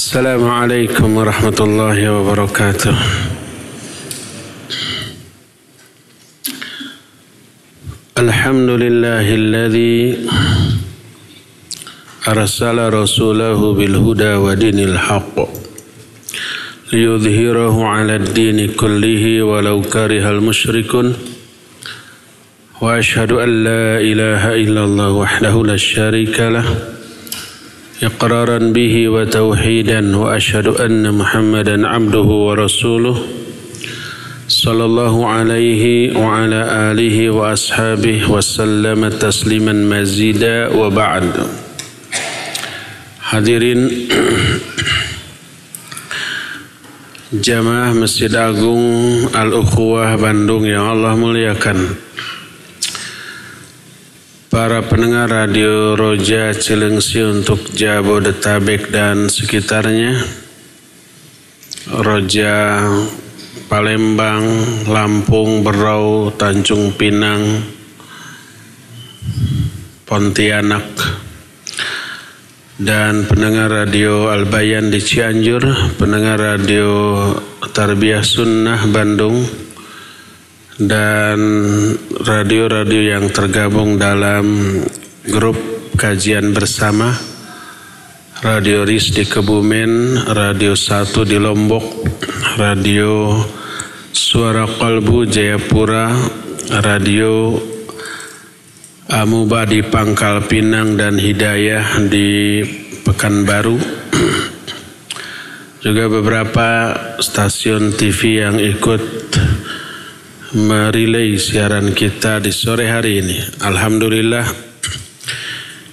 السلام عليكم ورحمة الله وبركاته. الحمد لله الذي أرسل رسوله بالهدى ودين الحق ليظهره على الدين كله ولو كره المشركون. وأشهد أن لا إله إلا الله وحده لا شريك له. إقرارا به وتوحيدا وأشهد أن محمدا عبده ورسوله صلى الله عليه وعلى آله وأصحابه وسلم تسليما مزيدا وبعد Hadirin Jamaah Masjid Agung Al-Ukhuwah Bandung yang Allah muliakan Para pendengar Radio Roja Cilengsi untuk Jabodetabek dan sekitarnya Roja Palembang, Lampung, Berau, Tanjung Pinang, Pontianak, dan pendengar radio Albayan di Cianjur, pendengar radio Tarbiyah Sunnah Bandung, dan radio-radio yang tergabung dalam grup kajian bersama Radio RIS di Kebumen, Radio 1 di Lombok, Radio Suara Kalbu Jayapura, Radio Amuba di Pangkal Pinang dan Hidayah di Pekanbaru. Juga beberapa stasiun TV yang ikut merilai siaran kita di sore hari ini. Alhamdulillah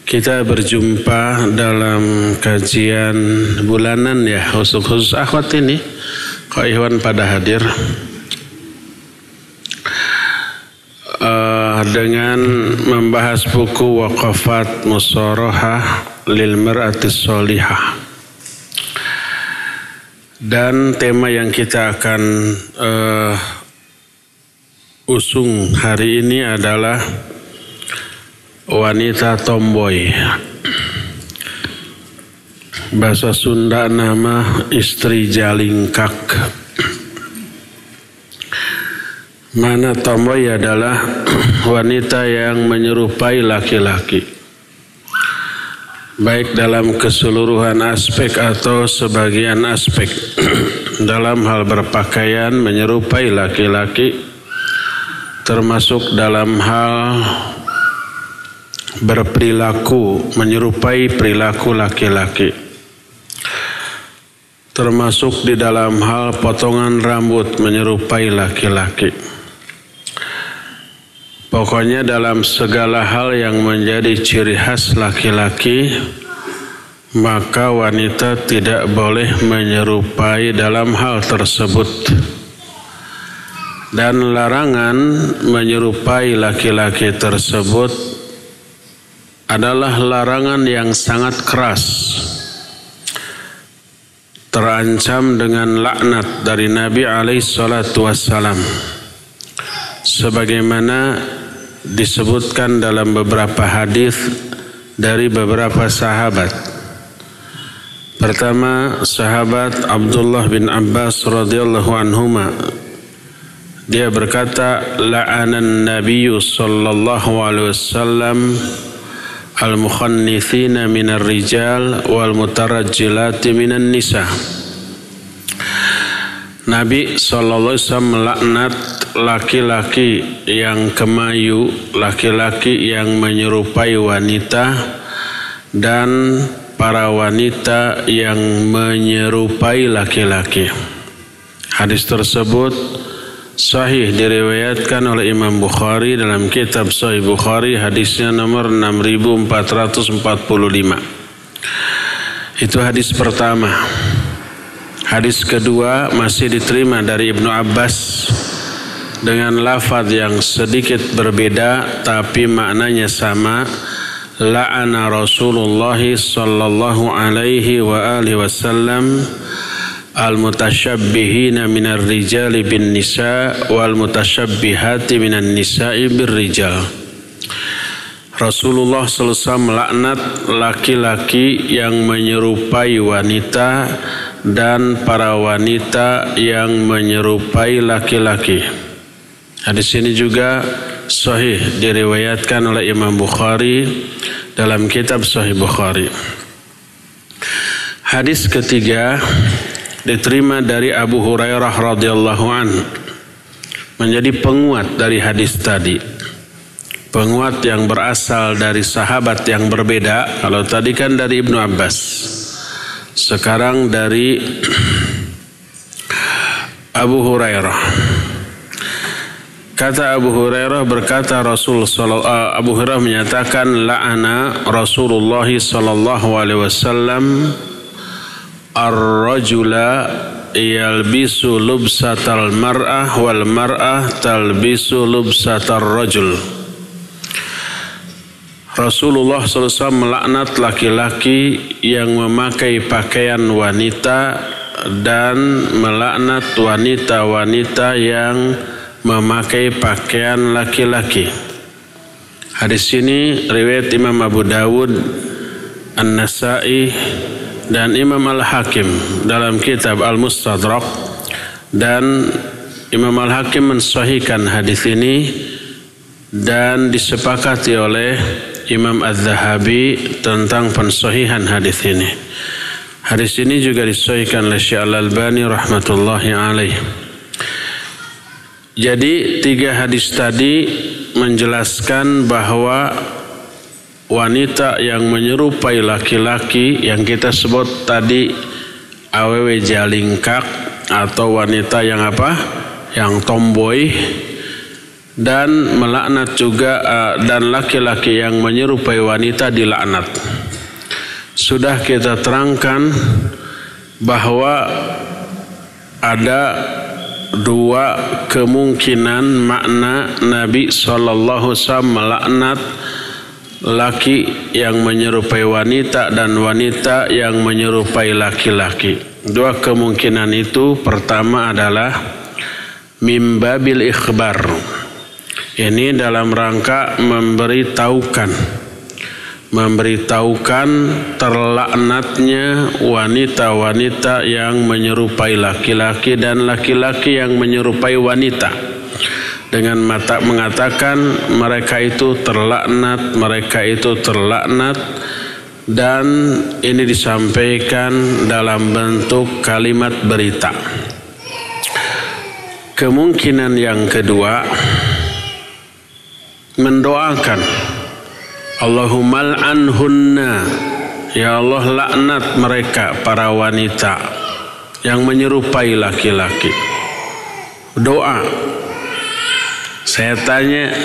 kita berjumpa dalam kajian bulanan ya khusus khusus akhwat ini. Kok Iwan pada hadir? Uh, dengan membahas buku Waqafat Musorohah lil Mar'atis Solihah. Dan tema yang kita akan uh, usung hari ini adalah wanita tomboy. Bahasa Sunda nama istri jalingkak. Mana tomboy adalah wanita yang menyerupai laki-laki. Baik dalam keseluruhan aspek atau sebagian aspek. dalam hal berpakaian menyerupai laki-laki. Termasuk dalam hal berperilaku menyerupai perilaku laki-laki. Termasuk di dalam hal potongan rambut menyerupai laki-laki. Pokoknya dalam segala hal yang menjadi ciri khas laki-laki, maka wanita tidak boleh menyerupai dalam hal tersebut. Dan larangan menyerupai laki-laki tersebut adalah larangan yang sangat keras. Terancam dengan laknat dari Nabi alaihi salatu wassalam sebagaimana disebutkan dalam beberapa hadis dari beberapa sahabat. Pertama, sahabat Abdullah bin Abbas radhiyallahu anhuma dia berkata, "La'anan Nabi sallallahu alaihi wasallam al-mukhannithina minar rijal wal mutarajjilati minan nisa." Nabi sallallahu alaihi wasallam melaknat laki-laki yang kemayu, laki-laki yang menyerupai wanita dan para wanita yang menyerupai laki-laki. Hadis tersebut sahih diriwayatkan oleh Imam Bukhari dalam kitab Sahih Bukhari hadisnya nomor 6445. Itu hadis pertama. Hadis kedua masih diterima dari Ibnu Abbas dengan lafaz yang sedikit berbeda tapi maknanya sama la'ana Rasulullah sallallahu alaihi wa alihi wasallam al-mutasyabbihina minar rijali bin nisa wal mutasyabbihati minan nisa'i bir rijal Rasulullah selesai melaknat laki-laki yang menyerupai wanita dan para wanita yang menyerupai laki-laki. Hadis ini juga sahih diriwayatkan oleh Imam Bukhari dalam kitab Sahih Bukhari. Hadis ketiga diterima dari Abu Hurairah radhiyallahu an menjadi penguat dari hadis tadi penguat yang berasal dari sahabat yang berbeda. Kalau tadi kan dari Ibnu Abbas. Sekarang dari Abu Hurairah. Kata Abu Hurairah berkata Rasul uh, Abu Hurairah menyatakan la'ana Rasulullah sallallahu alaihi wasallam ar-rajula yalbisu lubsatal mar'ah wal mar'ah talbisu lubsatar rajul. Rasulullah SAW melaknat laki-laki yang memakai pakaian wanita dan melaknat wanita-wanita yang memakai pakaian laki-laki. Hadis ini riwayat Imam Abu Dawud, An-Nasai dan Imam Al-Hakim dalam kitab Al-Mustadrak dan Imam Al-Hakim mensahihkan hadis ini dan disepakati oleh Imam Az-Zahabi tentang pensahihan hadis ini. Hadis ini juga disahihkan oleh Syekh Al-Albani rahmatullahi alaih. Jadi tiga hadis tadi menjelaskan bahwa wanita yang menyerupai laki-laki yang kita sebut tadi awewe jalingkak atau wanita yang apa? Yang tomboy dan melaknat juga uh, dan laki-laki yang menyerupai wanita dilaknat. Sudah kita terangkan bahwa ada dua kemungkinan makna Nabi Shallallahu Alaihi melaknat laki yang menyerupai wanita dan wanita yang menyerupai laki-laki. Dua kemungkinan itu pertama adalah mimbabil ikhbar ini dalam rangka memberitahukan memberitahukan terlaknatnya wanita-wanita yang menyerupai laki-laki dan laki-laki yang menyerupai wanita dengan mata mengatakan mereka itu terlaknat mereka itu terlaknat. Dan ini disampaikan dalam bentuk kalimat berita. Kemungkinan yang kedua mendoakan Allahumma anhunna. Ya Allah laknat mereka para wanita yang menyerupai laki-laki. Doa saya tanya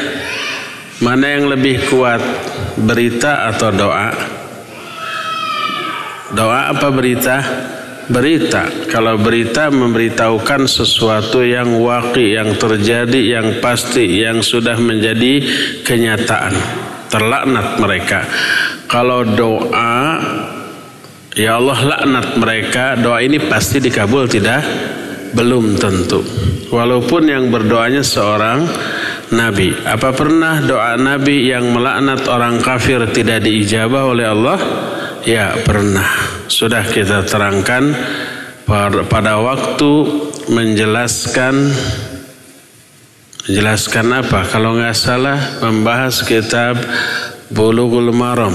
mana yang lebih kuat berita atau doa doa apa berita berita. Kalau berita memberitahukan sesuatu yang waki, yang terjadi, yang pasti, yang sudah menjadi kenyataan. Terlaknat mereka. Kalau doa, ya Allah laknat mereka, doa ini pasti dikabul tidak? Belum tentu. Walaupun yang berdoanya seorang Nabi. Apa pernah doa Nabi yang melaknat orang kafir tidak diijabah oleh Allah? Ya pernah. Sudah kita terangkan pada waktu menjelaskan menjelaskan apa? Kalau nggak salah membahas kitab Bulughul Maram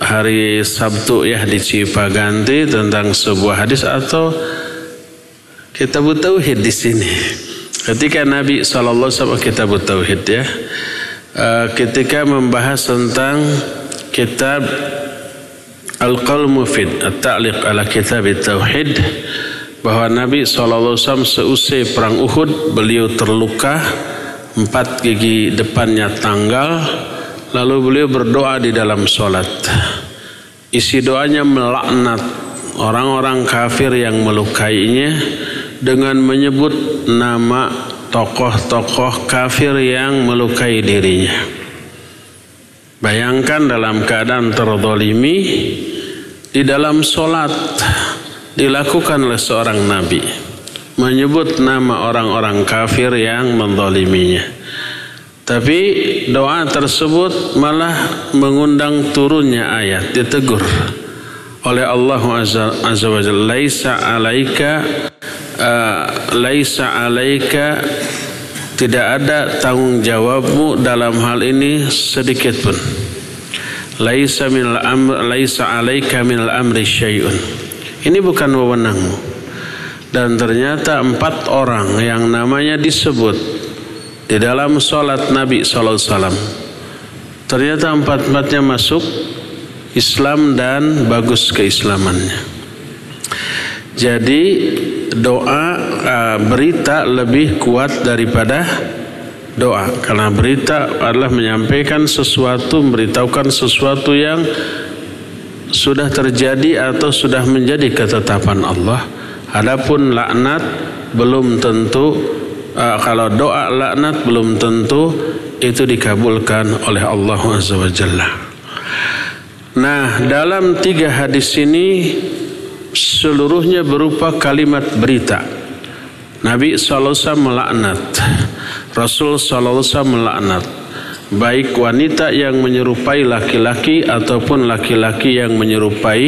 hari Sabtu ya di Cipaganti tentang sebuah hadis atau kita tauhid di sini. Ketika Nabi SAW kita tauhid ya, eh, ketika membahas tentang kitab Al-Qal Mufid At-Ta'liq ala Kitab Tauhid bahwa Nabi SAW seusai perang Uhud beliau terluka empat gigi depannya tanggal lalu beliau berdoa di dalam solat isi doanya melaknat orang-orang kafir yang melukainya dengan menyebut nama tokoh-tokoh kafir yang melukai dirinya Bayangkan dalam keadaan terdolimi di dalam solat dilakukan oleh seorang nabi menyebut nama orang-orang kafir yang mendoliminya. Tapi doa tersebut malah mengundang turunnya ayat ditegur oleh Allah Azza wa Jalla laisa alaika uh, laisa alaika tidak ada tanggung jawabmu dalam hal ini sedikit pun. Laisa min amr laisa alaika min amri syai'un. Ini bukan wewenangmu. Dan ternyata empat orang yang namanya disebut di dalam sholat Nabi SAW ternyata empat-empatnya masuk Islam dan bagus keislamannya. Jadi doa uh, berita lebih kuat daripada doa karena berita adalah menyampaikan sesuatu, memberitahukan sesuatu yang sudah terjadi atau sudah menjadi ketetapan Allah. Adapun laknat belum tentu uh, kalau doa laknat belum tentu itu dikabulkan oleh Allah Azza wa Jalla. Nah, dalam tiga hadis ini seluruhnya berupa kalimat berita. Nabi SAW melaknat, Rasul SAW melaknat, baik wanita yang menyerupai laki-laki ataupun laki-laki yang menyerupai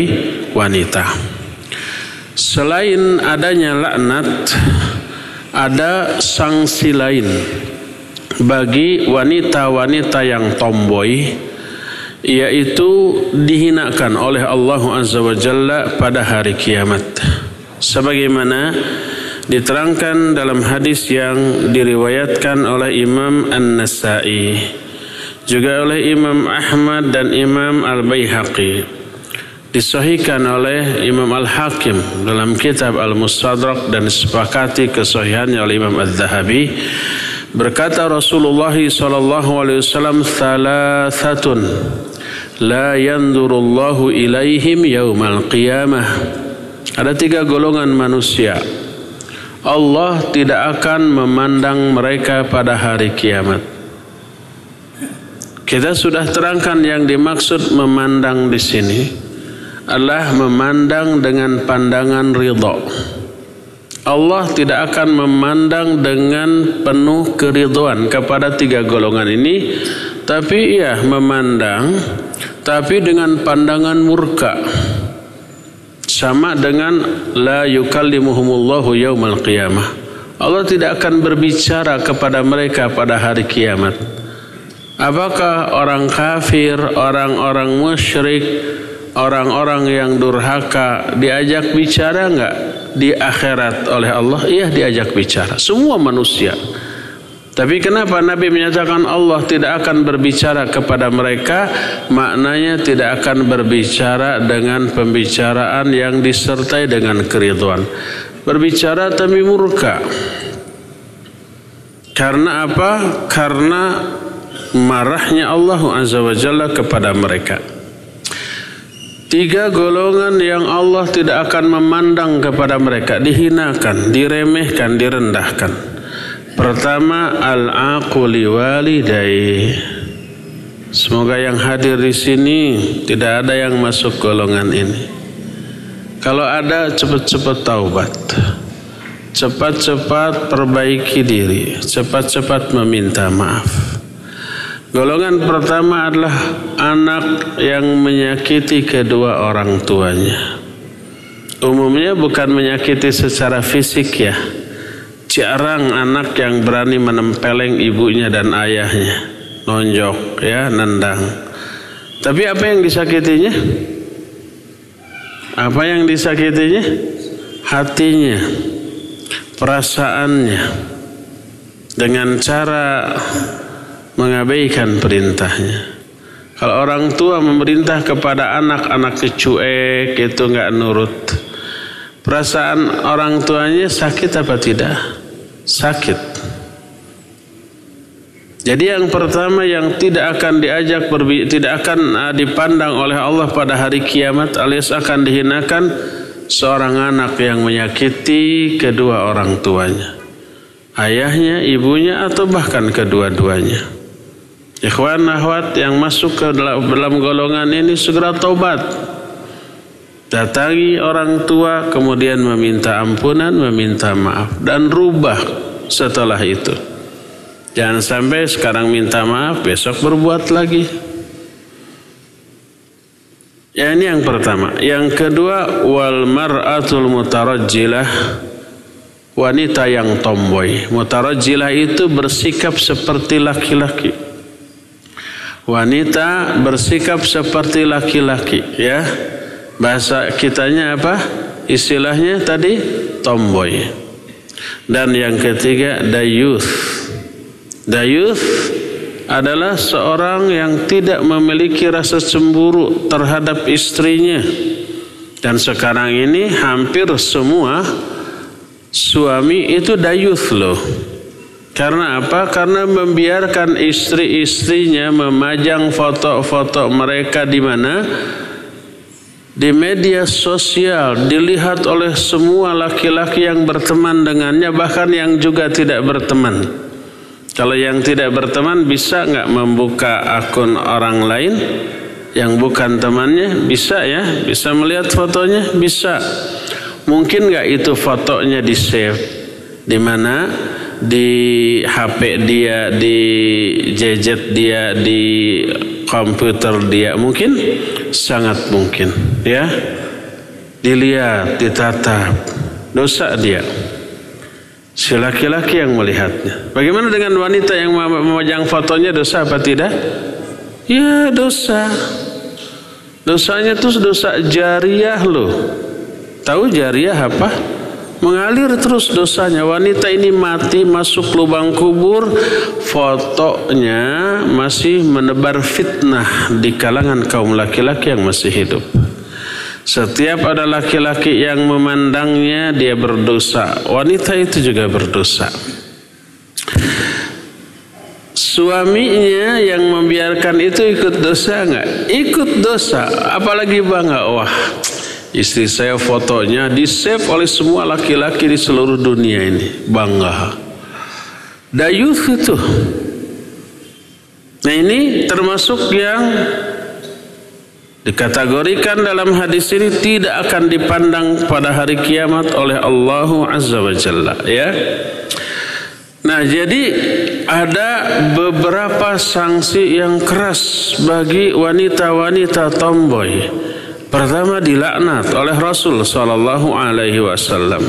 wanita. Selain adanya laknat, ada sanksi lain bagi wanita-wanita yang tomboy yaitu dihinakan oleh Allah Azza wa Jalla pada hari kiamat. Sebagaimana diterangkan dalam hadis yang diriwayatkan oleh Imam An-Nasai juga oleh Imam Ahmad dan Imam Al-Baihaqi. Disahihkan oleh Imam Al-Hakim dalam kitab Al-Mustadrak dan disepakati kesahihannya oleh Imam Al-Zahabi berkata Rasulullah sallallahu alaihi wasallam la yanzurullahu ilaihim yaumal qiyamah. Ada tiga golongan manusia. Allah tidak akan memandang mereka pada hari kiamat. Kita sudah terangkan yang dimaksud memandang di sini adalah memandang dengan pandangan ridho. Allah tidak akan memandang dengan penuh keriduan kepada tiga golongan ini, tapi ia memandang tapi dengan pandangan murka. Sama dengan la yukallimuhumullahu yaumal qiyamah. Allah tidak akan berbicara kepada mereka pada hari kiamat. Apakah orang kafir orang-orang musyrik orang-orang yang durhaka diajak bicara enggak? Di akhirat oleh Allah iya diajak bicara. Semua manusia tapi kenapa Nabi menyatakan Allah tidak akan berbicara kepada mereka? Maknanya tidak akan berbicara dengan pembicaraan yang disertai dengan keriduan. Berbicara tapi murka. Karena apa? Karena marahnya Allah Azza wa Jalla kepada mereka. Tiga golongan yang Allah tidak akan memandang kepada mereka, dihinakan, diremehkan, direndahkan. Pertama al-aquli walidai. Semoga yang hadir di sini tidak ada yang masuk golongan ini. Kalau ada cepat-cepat taubat. Cepat-cepat perbaiki diri, cepat-cepat meminta maaf. Golongan pertama adalah anak yang menyakiti kedua orang tuanya. Umumnya bukan menyakiti secara fisik ya, jarang anak yang berani menempeleng ibunya dan ayahnya. Nonjok ya nendang. Tapi apa yang disakitinya? Apa yang disakitinya? Hatinya perasaannya dengan cara mengabaikan perintahnya. Kalau orang tua memerintah kepada anak anak kecuek itu nggak nurut. Perasaan orang tuanya sakit apa tidak sakit. Jadi yang pertama yang tidak akan diajak tidak akan uh, dipandang oleh Allah pada hari kiamat alias akan dihinakan seorang anak yang menyakiti kedua orang tuanya. Ayahnya, ibunya atau bahkan kedua-duanya. Ikhwan ahwat yang masuk ke dalam golongan ini segera taubat. Datangi orang tua kemudian meminta ampunan, meminta maaf dan rubah setelah itu. Jangan sampai sekarang minta maaf, besok berbuat lagi. Ya ini yang pertama. Yang kedua wal mar'atul mutarajjilah wanita yang tomboy. Mutarajjilah itu bersikap seperti laki-laki. Wanita bersikap seperti laki-laki, ya. Bahasa kitanya apa? Istilahnya tadi tomboy. Dan yang ketiga dayuth. Dayuth adalah seorang yang tidak memiliki rasa cemburu terhadap istrinya. Dan sekarang ini hampir semua suami itu dayuth loh. Karena apa? Karena membiarkan istri-istrinya memajang foto-foto mereka di mana? Di media sosial dilihat oleh semua laki-laki yang berteman dengannya bahkan yang juga tidak berteman. Kalau yang tidak berteman bisa nggak membuka akun orang lain yang bukan temannya? Bisa ya, bisa melihat fotonya? Bisa. Mungkin nggak itu fotonya di save? Di mana? Di HP dia, di gadget dia, di komputer dia. Mungkin sangat mungkin, ya. Dilihat, ditatap, dosa dia. Si laki-laki yang melihatnya. Bagaimana dengan wanita yang memajang fotonya dosa apa tidak? Ya dosa. Dosanya itu dosa jariah loh. Tahu jariah apa? Mengalir terus dosanya. Wanita ini mati masuk lubang kubur. Fotonya masih menebar fitnah di kalangan kaum laki-laki yang masih hidup. Setiap ada laki-laki yang memandangnya dia berdosa. Wanita itu juga berdosa. Suaminya yang membiarkan itu ikut dosa nggak? Ikut dosa. Apalagi bangga. Wah, istri saya fotonya di save oleh semua laki-laki di seluruh dunia ini. Bangga. Dayuth itu. Nah ini termasuk yang Dikategorikan dalam hadis ini tidak akan dipandang pada hari kiamat oleh Allah Azza wa Jalla ya. Nah, jadi ada beberapa sanksi yang keras bagi wanita-wanita tomboy. Pertama dilaknat oleh Rasul sallallahu alaihi wasallam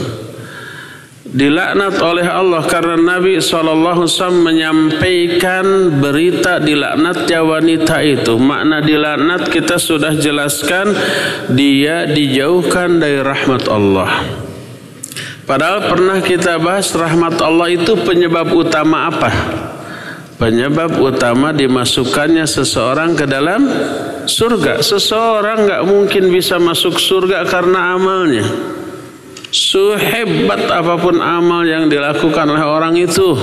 dilaknat oleh Allah karena Nabi SAW menyampaikan berita dilaknatnya wanita itu. Makna dilaknat kita sudah jelaskan dia dijauhkan dari rahmat Allah. Padahal pernah kita bahas rahmat Allah itu penyebab utama apa? Penyebab utama dimasukkannya seseorang ke dalam surga. Seseorang nggak mungkin bisa masuk surga karena amalnya. Sehebat apa pun amal yang dilakukan oleh orang itu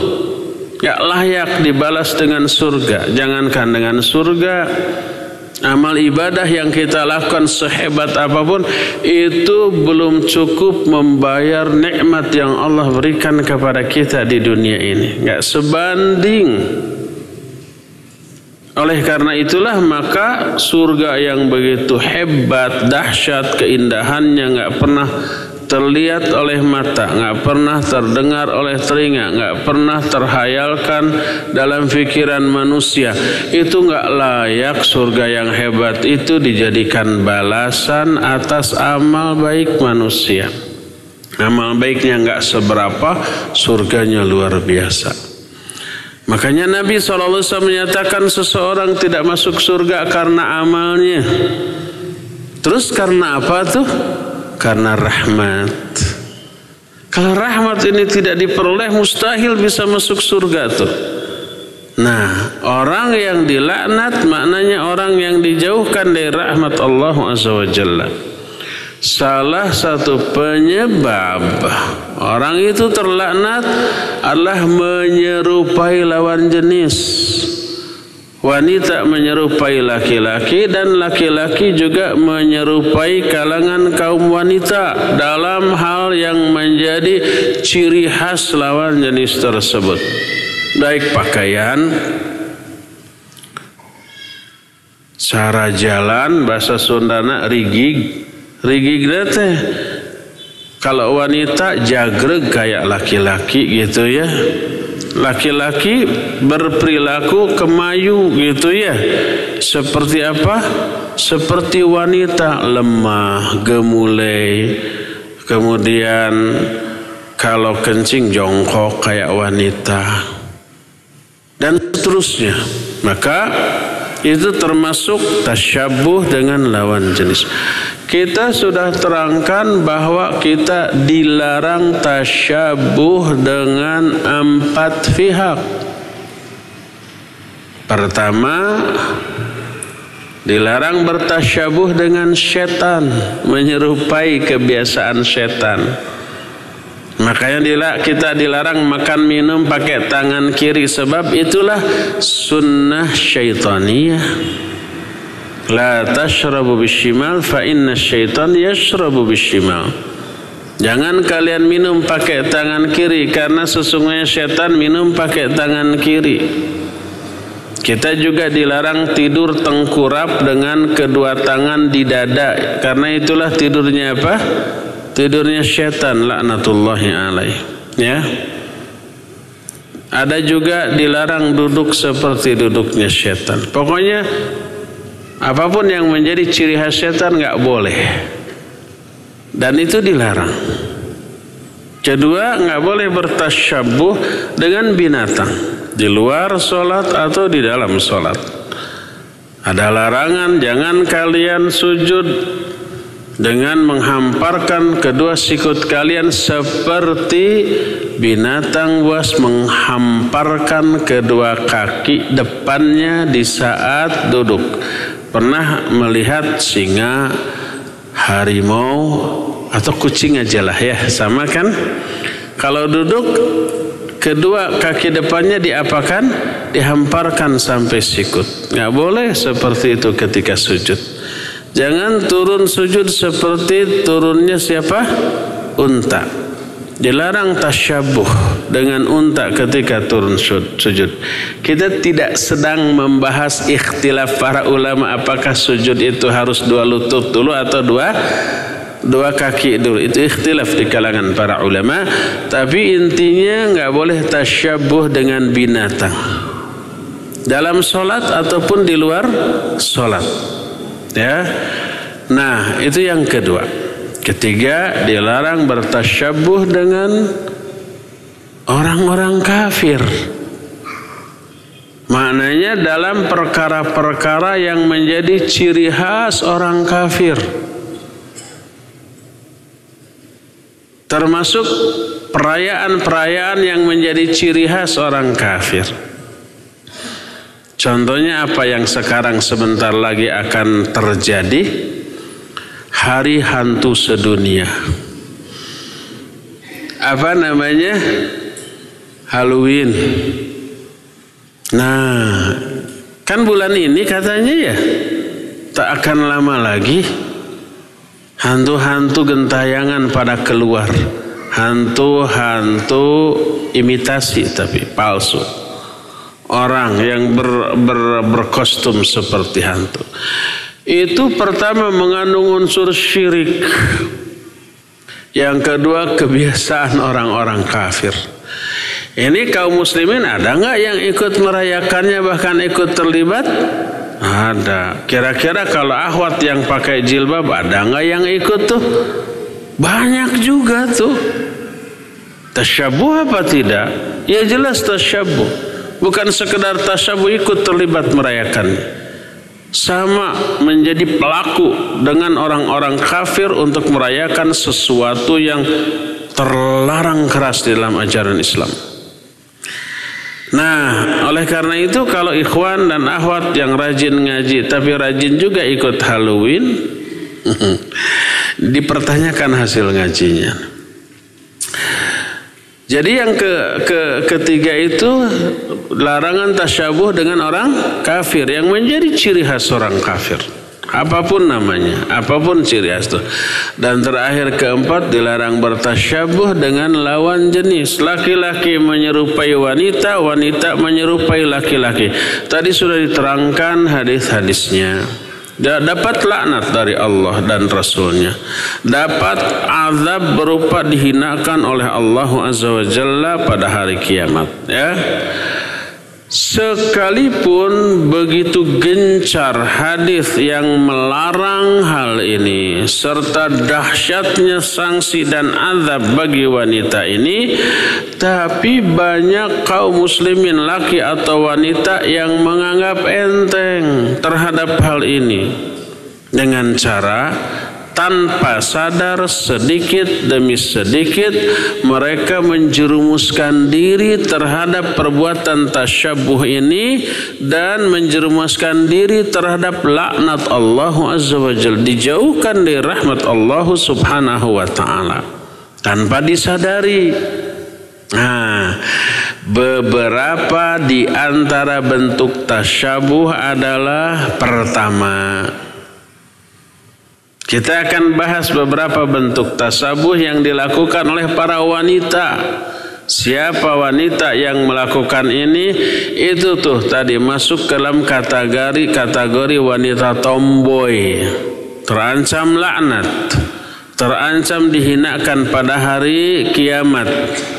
Gak layak dibalas dengan surga Jangankan dengan surga Amal ibadah yang kita lakukan sehebat apa pun Itu belum cukup membayar nikmat yang Allah berikan kepada kita di dunia ini. Gak sebanding. Oleh karena itulah maka surga yang begitu hebat, dahsyat, keindahannya nggak pernah terlihat oleh mata, nggak pernah terdengar oleh telinga, nggak pernah terhayalkan dalam pikiran manusia. Itu nggak layak surga yang hebat itu dijadikan balasan atas amal baik manusia. Amal baiknya nggak seberapa, surganya luar biasa. Makanya Nabi SAW menyatakan seseorang tidak masuk surga karena amalnya. Terus karena apa tuh? Karena rahmat. Kalau rahmat ini tidak diperoleh mustahil bisa masuk surga tuh. Nah, orang yang dilaknat maknanya orang yang dijauhkan dari rahmat Allah Azza wa. Salah satu penyebab orang itu terlaknat adalah menyerupai lawan jenis Wanita menyerupai laki-laki dan laki-laki juga menyerupai kalangan kaum wanita dalam hal yang menjadi ciri khas lawan jenis tersebut. Baik pakaian, cara jalan, bahasa Sundana rigig, rigig teh. Kalau wanita jagreg kayak laki-laki gitu ya laki-laki berperilaku kemayu gitu ya. Seperti apa? Seperti wanita lemah gemulai. Kemudian kalau kencing jongkok kayak wanita. Dan seterusnya. Maka itu termasuk tasyabuh dengan lawan jenis kita sudah terangkan bahwa kita dilarang tasyabuh dengan empat pihak. Pertama, dilarang bertasyabuh dengan setan, menyerupai kebiasaan setan. Makanya kita dilarang makan minum pakai tangan kiri sebab itulah sunnah syaitaniyah. La tashrabu bishimal fa inna syaitan yashrabu bishimal. Jangan kalian minum pakai tangan kiri karena sesungguhnya setan minum pakai tangan kiri. Kita juga dilarang tidur tengkurap dengan kedua tangan di dada karena itulah tidurnya apa? Tidurnya setan laknatullahi alaih. Ya. Ada juga dilarang duduk seperti duduknya setan. Pokoknya Apa pun yang menjadi ciri khas setan nggak boleh. Dan itu dilarang. Kedua, nggak boleh bertasyabuh dengan binatang di luar sholat atau di dalam sholat. Ada larangan, jangan kalian sujud dengan menghamparkan kedua sikut kalian seperti binatang buas menghamparkan kedua kaki depannya di saat duduk pernah melihat singa, harimau atau kucing aja lah ya sama kan? Kalau duduk kedua kaki depannya diapakan? Dihamparkan sampai sikut. Nggak boleh seperti itu ketika sujud. Jangan turun sujud seperti turunnya siapa? Unta. Dilarang tasyabuh dengan unta ketika turun sujud. Kita tidak sedang membahas ikhtilaf para ulama apakah sujud itu harus dua lutut dulu atau dua dua kaki dulu. Itu ikhtilaf di kalangan para ulama. Tapi intinya nggak boleh tasyabuh dengan binatang. Dalam solat ataupun di luar solat. Ya. Nah, itu yang kedua. Ketiga, dilarang bertasyabuh dengan orang-orang kafir. Maknanya dalam perkara-perkara yang menjadi ciri khas orang kafir. Termasuk perayaan-perayaan yang menjadi ciri khas orang kafir. Contohnya apa yang sekarang sebentar lagi akan terjadi? hari hantu sedunia. Apa namanya? Halloween. Nah, kan bulan ini katanya ya tak akan lama lagi hantu-hantu gentayangan pada keluar. Hantu-hantu imitasi tapi palsu. Orang yang ber, ber, berkostum seperti hantu itu pertama mengandung unsur syirik. Yang kedua kebiasaan orang-orang kafir. Ini kaum muslimin ada nggak yang ikut merayakannya bahkan ikut terlibat? Ada. Kira-kira kalau ahwat yang pakai jilbab ada nggak yang ikut tuh? Banyak juga tuh. Tasyabuh apa tidak? Ya jelas tasyabuh. Bukan sekedar tasyabuh ikut terlibat merayakannya sama menjadi pelaku dengan orang-orang kafir untuk merayakan sesuatu yang terlarang keras di dalam ajaran Islam. Nah, oleh karena itu kalau ikhwan dan ahwat yang rajin ngaji tapi rajin juga ikut Halloween, dipertanyakan hasil ngajinya. Jadi yang ke, ke ketiga itu larangan tasyabuh dengan orang kafir yang menjadi ciri khas orang kafir. Apa pun namanya, apa pun ciri khas itu. Dan terakhir keempat dilarang bertasyabuh dengan lawan jenis. Laki-laki menyerupai wanita, wanita menyerupai laki-laki. Tadi sudah diterangkan hadis-hadisnya. Dapat laknat dari Allah dan Rasulnya. Dapat azab berupa dihinakan oleh Allah Azza wa Jalla pada hari kiamat ya Sekalipun begitu gencar hadis yang melarang hal ini serta dahsyatnya sanksi dan azab bagi wanita ini, tapi banyak kaum muslimin laki atau wanita yang menganggap enteng terhadap hal ini. Dengan cara tanpa sadar sedikit demi sedikit mereka menjerumuskan diri terhadap perbuatan tasyabuh ini dan menjerumuskan diri terhadap laknat Allah Azza wa Jal. Dijauhkan dari rahmat Allah Subhanahu wa taala. Tanpa disadari. Nah, beberapa di antara bentuk tasyabuh adalah pertama kita akan bahas beberapa bentuk tasabuh yang dilakukan oleh para wanita. Siapa wanita yang melakukan ini? Itu tuh tadi masuk ke dalam kategori kategori wanita tomboy. Terancam laknat. Terancam dihinakan pada hari kiamat.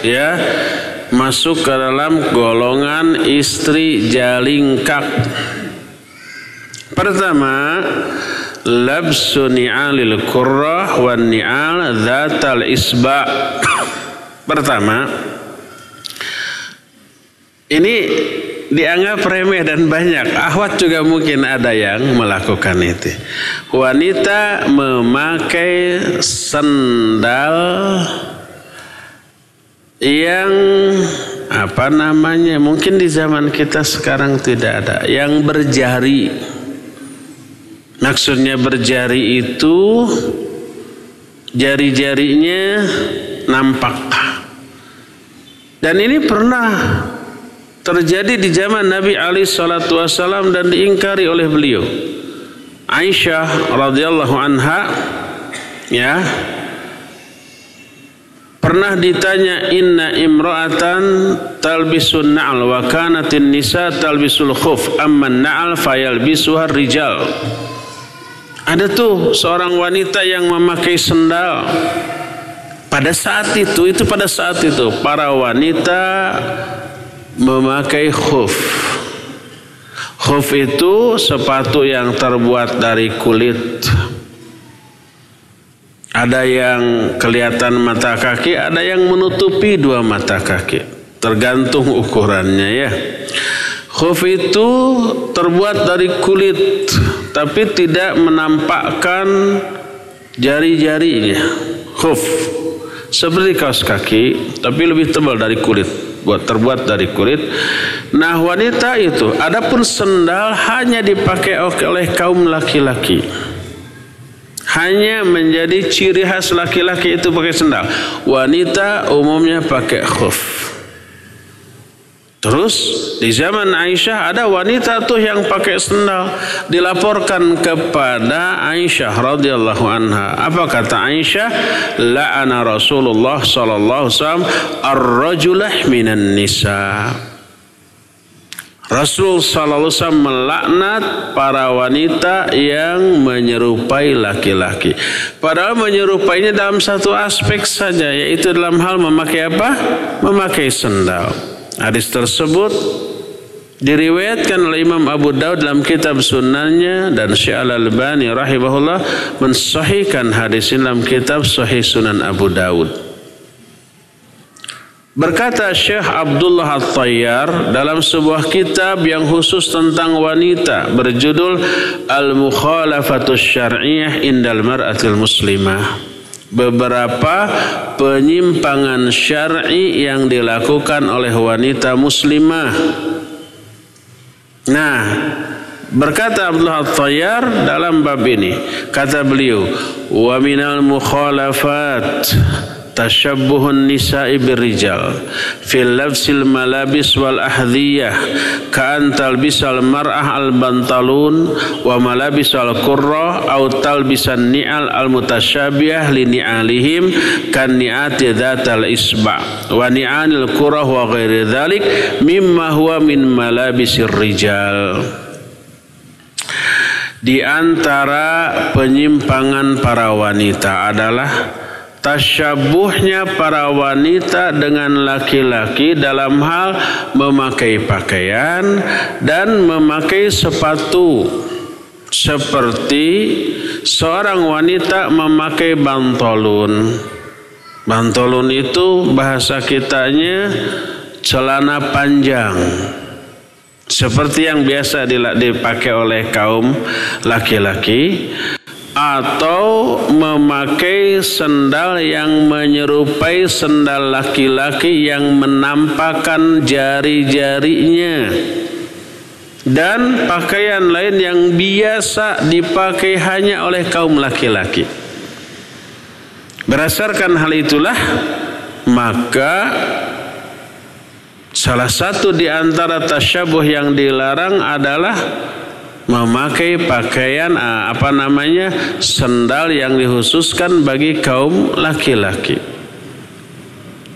Ya. Masuk ke dalam golongan istri jalingkak. Pertama, labsu ni'alil kurrah wan ni'al dhatal isba. Pertama ini dianggap remeh dan banyak. Ahwat juga mungkin ada yang melakukan itu. Wanita memakai sendal yang apa namanya mungkin di zaman kita sekarang tidak ada yang berjari Maksudnya berjari itu jari-jarinya nampak. Dan ini pernah terjadi di zaman Nabi Ali Shallallahu Wasallam dan diingkari oleh beliau. Aisyah radhiyallahu anha ya pernah ditanya inna imra'atan talbisun na'al wa kanatin nisa talbisul khuf amma na'al fayalbisuha rijal ada tuh seorang wanita yang memakai sendal. Pada saat itu, itu pada saat itu para wanita memakai khuf. Khuf itu sepatu yang terbuat dari kulit. Ada yang kelihatan mata kaki, ada yang menutupi dua mata kaki. Tergantung ukurannya ya. Khuf itu terbuat dari kulit tapi tidak menampakkan jari-jarinya. Khuf seperti kaos kaki tapi lebih tebal dari kulit buat terbuat dari kulit. Nah wanita itu adapun sendal hanya dipakai oleh kaum laki-laki. Hanya menjadi ciri khas laki-laki itu pakai sendal. Wanita umumnya pakai khuf. Terus di zaman Aisyah ada wanita tuh yang pakai sendal dilaporkan kepada Aisyah radhiyallahu anha. Apa kata Aisyah? La'ana Rasulullah sallallahu alaihi wasallam minan nisa. Rasul sallallahu alaihi wasallam melaknat para wanita yang menyerupai laki-laki. Padahal menyerupainya dalam satu aspek saja yaitu dalam hal memakai apa? Memakai sendal. Hadis tersebut diriwayatkan oleh Imam Abu Daud dalam kitab sunnahnya dan Syekh Al-Albani rahimahullah mensahihkan hadis ini dalam kitab Sahih Sunan Abu Daud. Berkata Syekh Abdullah At-Tayyar dalam sebuah kitab yang khusus tentang wanita berjudul Al-Mukhalafatus Syar'iyyah Indal Mar'atil Muslimah beberapa penyimpangan syar'i yang dilakukan oleh wanita muslimah. Nah, berkata Abdullah Tayyar dalam bab ini, kata beliau, wa minal mukhalafat tashabbuhun nisa'i birrijal. Fil labsil malabis wal ahdiyah. Ka'an talbisal mar'ah al bantalun wa malabis al qurra au talbisan ni'al al mutasyabiyah li ni'alihim kan ni'ati dhatal isba wa ni'anil qurra wa ghairi dhalik mimma huwa min malabisir rijal. Di antara penyimpangan para wanita adalah tasyabuhnya para wanita dengan laki-laki dalam hal memakai pakaian dan memakai sepatu. Seperti seorang wanita memakai bantolun. Bantolun itu bahasa kitanya celana panjang. Seperti yang biasa dipakai oleh kaum laki-laki atau memakai sendal yang menyerupai sendal laki-laki yang menampakkan jari-jarinya dan pakaian lain yang biasa dipakai hanya oleh kaum laki-laki. Berdasarkan hal itulah maka Salah satu di antara tasyabuh yang dilarang adalah memakai pakaian ah, apa namanya sendal yang dikhususkan bagi kaum laki-laki.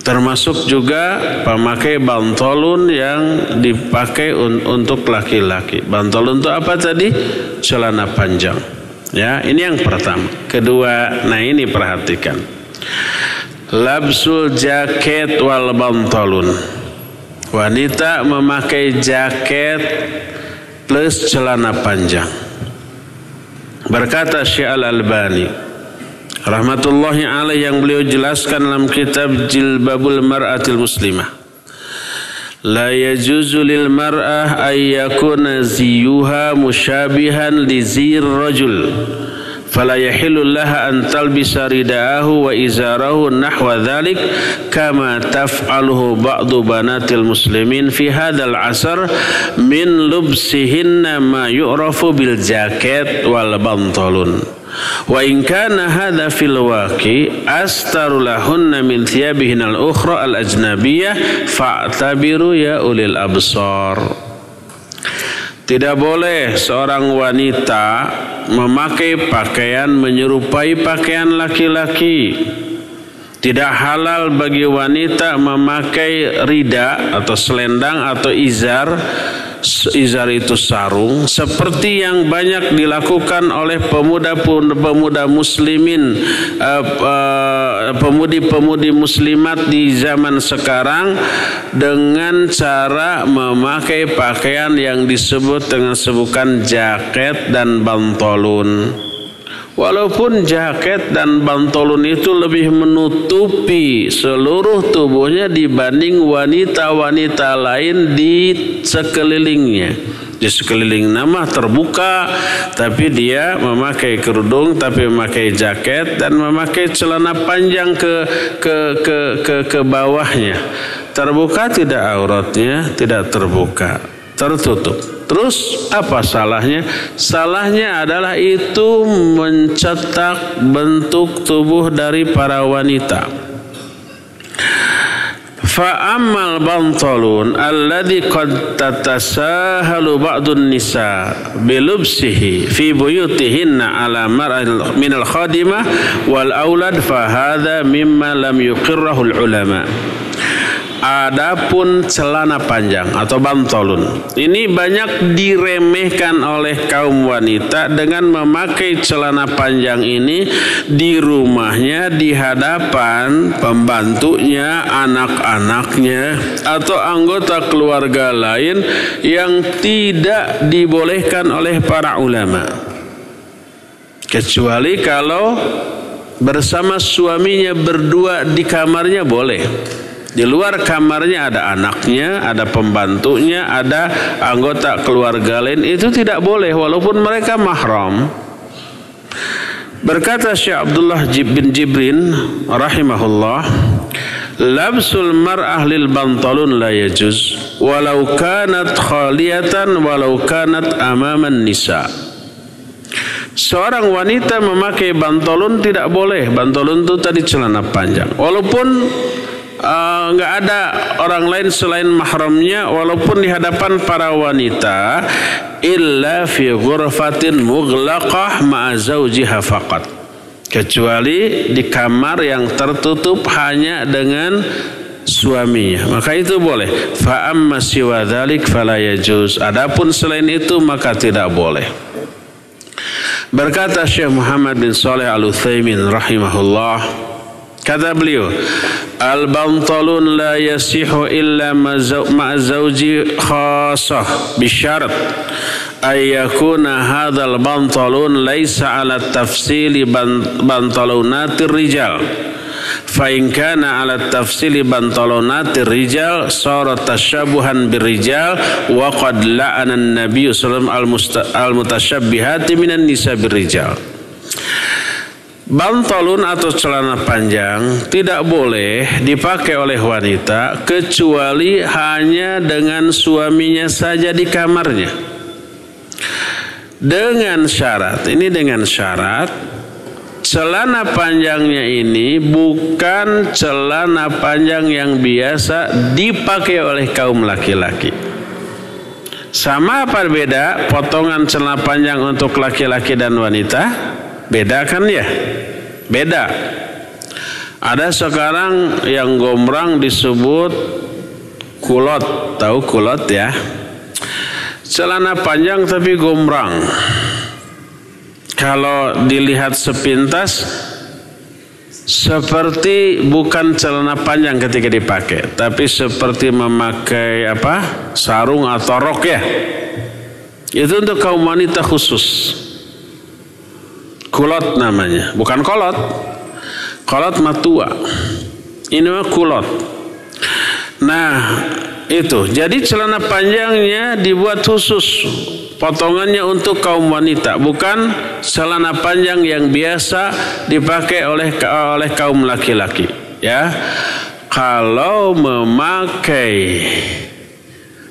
Termasuk juga pemakai bantolun yang dipakai un untuk laki-laki. Bantolun itu apa tadi? Celana panjang. Ya, ini yang pertama. Kedua, nah ini perhatikan. Labsul jaket wal bantolun Wanita memakai jaket plus celana panjang. Berkata Syekh Al-Albani rahmatullahi alaih yang beliau jelaskan dalam kitab Jilbabul Mar'atil Muslimah. La yajuzu lil mar'ah ay yakuna ziyuha musyabihan li zir rajul. فلا يحل لها أن تلبس رداءه وإزاره نحو ذلك كما تفعله بعض بنات المسلمين في هذا العصر من لبسهن ما يعرف بالجاكيت والبنطلون. وإن كان هذا في الواقع أستر لهن من ثيابهن الأخرى الأجنبية فاعتبروا يا أولي الأبصار. Tidak boleh seorang wanita memakai pakaian menyerupai pakaian laki-laki. Tidak halal bagi wanita memakai rida atau selendang atau izar izar itu sarung seperti yang banyak dilakukan oleh pemuda-pemuda muslimin eh, eh, pemudi-pemudi muslimat di zaman sekarang dengan cara memakai pakaian yang disebut dengan sebutan jaket dan bantolun. Walaupun jaket dan bantolun itu lebih menutupi seluruh tubuhnya dibanding wanita-wanita lain di sekelilingnya. Di sekeliling nama terbuka, tapi dia memakai kerudung, tapi memakai jaket dan memakai celana panjang ke ke ke ke, ke bawahnya. Terbuka tidak auratnya, tidak terbuka, tertutup. Terus apa salahnya? Salahnya adalah itu mencetak bentuk tubuh dari para wanita. Fa'amal bantalun alladhi qad tatasahalu ba'dun nisa bilubsihi fi buyutihinna ala mar'al min al-khadimah wal aulad fa hadha mimma lam yuqirrahu al-ulama. Adapun celana panjang atau bantolun ini banyak diremehkan oleh kaum wanita dengan memakai celana panjang ini di rumahnya di hadapan pembantunya, anak-anaknya atau anggota keluarga lain yang tidak dibolehkan oleh para ulama. Kecuali kalau bersama suaminya berdua di kamarnya boleh. Di luar kamarnya ada anaknya, ada pembantunya, ada anggota keluarga lain. Itu tidak boleh walaupun mereka mahram. Berkata Syekh Abdullah bin Jibrin rahimahullah, Labsul mar'ah lil bantalun la yajuz walau kanat khaliyatan walau kanat amaman nisa. Seorang wanita memakai bantolun tidak boleh. Bantolun itu tadi celana panjang. Walaupun nggak uh, ada orang lain selain mahramnya walaupun di hadapan para wanita illa fi ghurfatin mughlaqah ma'a zawjiha faqat. Kecuali di kamar yang tertutup hanya dengan suaminya. Maka itu boleh. Fa amma siwa dzalik fala yajuz. Adapun selain itu maka tidak boleh. Berkata Syekh Muhammad bin Saleh Al-Utsaimin rahimahullah kata beliau al-bantalun la yasihu illa ma'a zawji khasah bisyarat ay yakuna hadzal bantalun laysa ala tafsili bantalonatir rijal. Fa in kana ala tafsili bantalonati rijal sara tasyabuhan birrijal wa qad la'ana an-nabiy sallallahu al-mutasyabbihati minan nisa birrijal Bantalun atau celana panjang tidak boleh dipakai oleh wanita kecuali hanya dengan suaminya saja di kamarnya. Dengan syarat, ini dengan syarat celana panjangnya ini bukan celana panjang yang biasa dipakai oleh kaum laki-laki. Sama apa beda potongan celana panjang untuk laki-laki dan wanita? Beda kan ya? Beda. Ada sekarang yang gombrang disebut kulot. Tahu kulot ya? Celana panjang tapi gombrang kalau dilihat sepintas seperti bukan celana panjang ketika dipakai, tapi seperti memakai apa? sarung atau rok ya. Itu untuk kaum wanita khusus. Kulot namanya, bukan kolot. Kolot matua. Ini mah kulot. Nah, itu. Jadi celana panjangnya dibuat khusus potongannya untuk kaum wanita bukan celana panjang yang biasa dipakai oleh oleh kaum laki-laki ya kalau memakai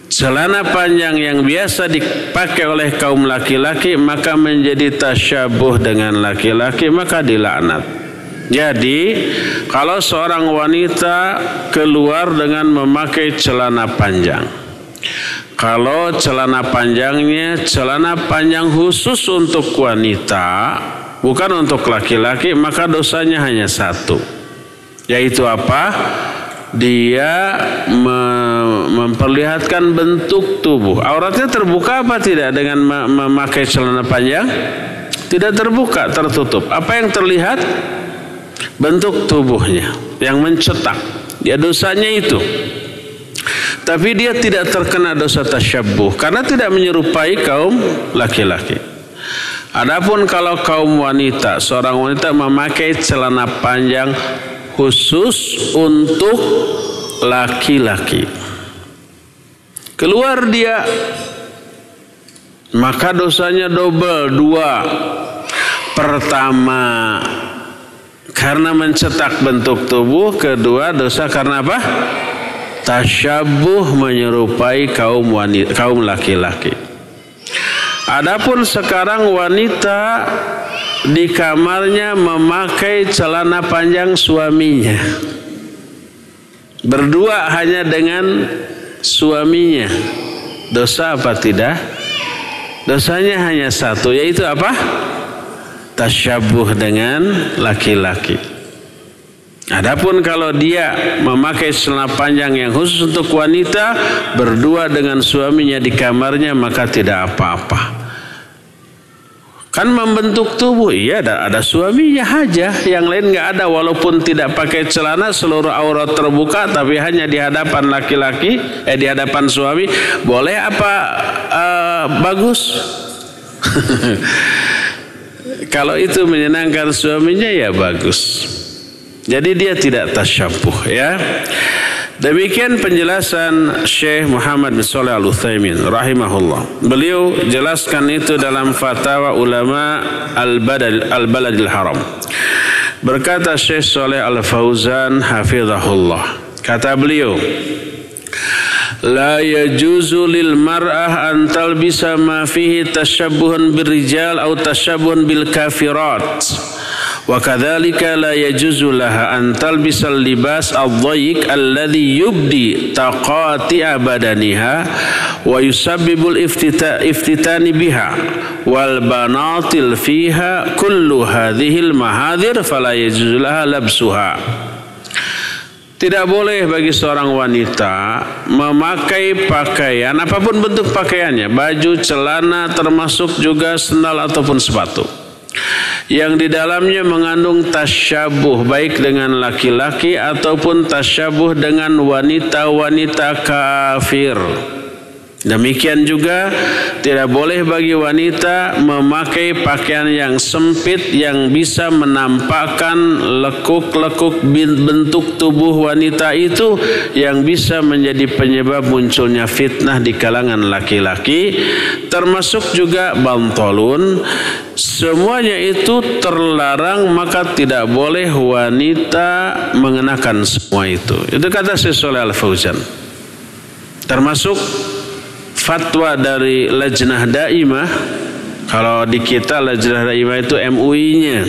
celana panjang yang biasa dipakai oleh kaum laki-laki maka menjadi tasyabuh dengan laki-laki maka dilaknat jadi kalau seorang wanita keluar dengan memakai celana panjang kalau celana panjangnya celana panjang khusus untuk wanita, bukan untuk laki-laki, maka dosanya hanya satu. Yaitu apa? Dia memperlihatkan bentuk tubuh. Auratnya terbuka apa tidak dengan memakai celana panjang? Tidak terbuka, tertutup. Apa yang terlihat? Bentuk tubuhnya yang mencetak. Ya dosanya itu. Tapi dia tidak terkena dosa tasyabuh karena tidak menyerupai kaum laki-laki. Adapun kalau kaum wanita, seorang wanita memakai celana panjang khusus untuk laki-laki. Keluar dia maka dosanya double dua. Pertama karena mencetak bentuk tubuh, kedua dosa karena apa? tasyabuh menyerupai kaum wanita kaum laki-laki. Adapun sekarang wanita di kamarnya memakai celana panjang suaminya. Berdua hanya dengan suaminya. Dosa apa tidak? Dosanya hanya satu yaitu apa? Tasyabuh dengan laki-laki. Adapun kalau dia memakai celana panjang yang khusus untuk wanita berdua dengan suaminya di kamarnya maka tidak apa-apa. Kan membentuk tubuh, iya ada, ada suaminya aja, yang lain nggak ada walaupun tidak pakai celana seluruh aurat terbuka tapi hanya di hadapan laki-laki, eh di hadapan suami, boleh apa uh, bagus? Kalau itu menyenangkan suaminya ya bagus. Jadi dia tidak tasyabbuh ya. Demikian penjelasan Syekh Muhammad bin Shalih Al Utsaimin rahimahullah. Beliau jelaskan itu dalam fatwa ulama Al-Badal Al-Baladil Haram. Berkata Syekh Saleh Al Fauzan hafizahullah. Kata beliau, لا يجوز للمرأة أن تلبس ما فيه تشبه بالرجال أو تشبه بالكافرات Wa kadzalika la yajuzu laha an talbisal libas adh-dhayyiq alladhi yubdi taqati abadaniha wa yusabbibul iftitani biha wal banatil fiha kullu hadhil mahadir fala yajuzu laha labsuha. Tidak boleh bagi seorang wanita memakai pakaian apa pun bentuk pakaiannya, baju, celana termasuk juga sendal ataupun sepatu yang di dalamnya mengandung tasyabuh baik dengan laki-laki ataupun tasyabuh dengan wanita-wanita kafir. Demikian juga tidak boleh bagi wanita memakai pakaian yang sempit yang bisa menampakkan lekuk-lekuk bentuk tubuh wanita itu yang bisa menjadi penyebab munculnya fitnah di kalangan laki-laki termasuk juga bantolun. Semuanya itu terlarang maka tidak boleh wanita mengenakan semua itu. Itu kata Syekh Al-Fauzan. Termasuk fatwa dari Lajnah Daimah. Kalau di kita Lajnah Daimah itu MUI-nya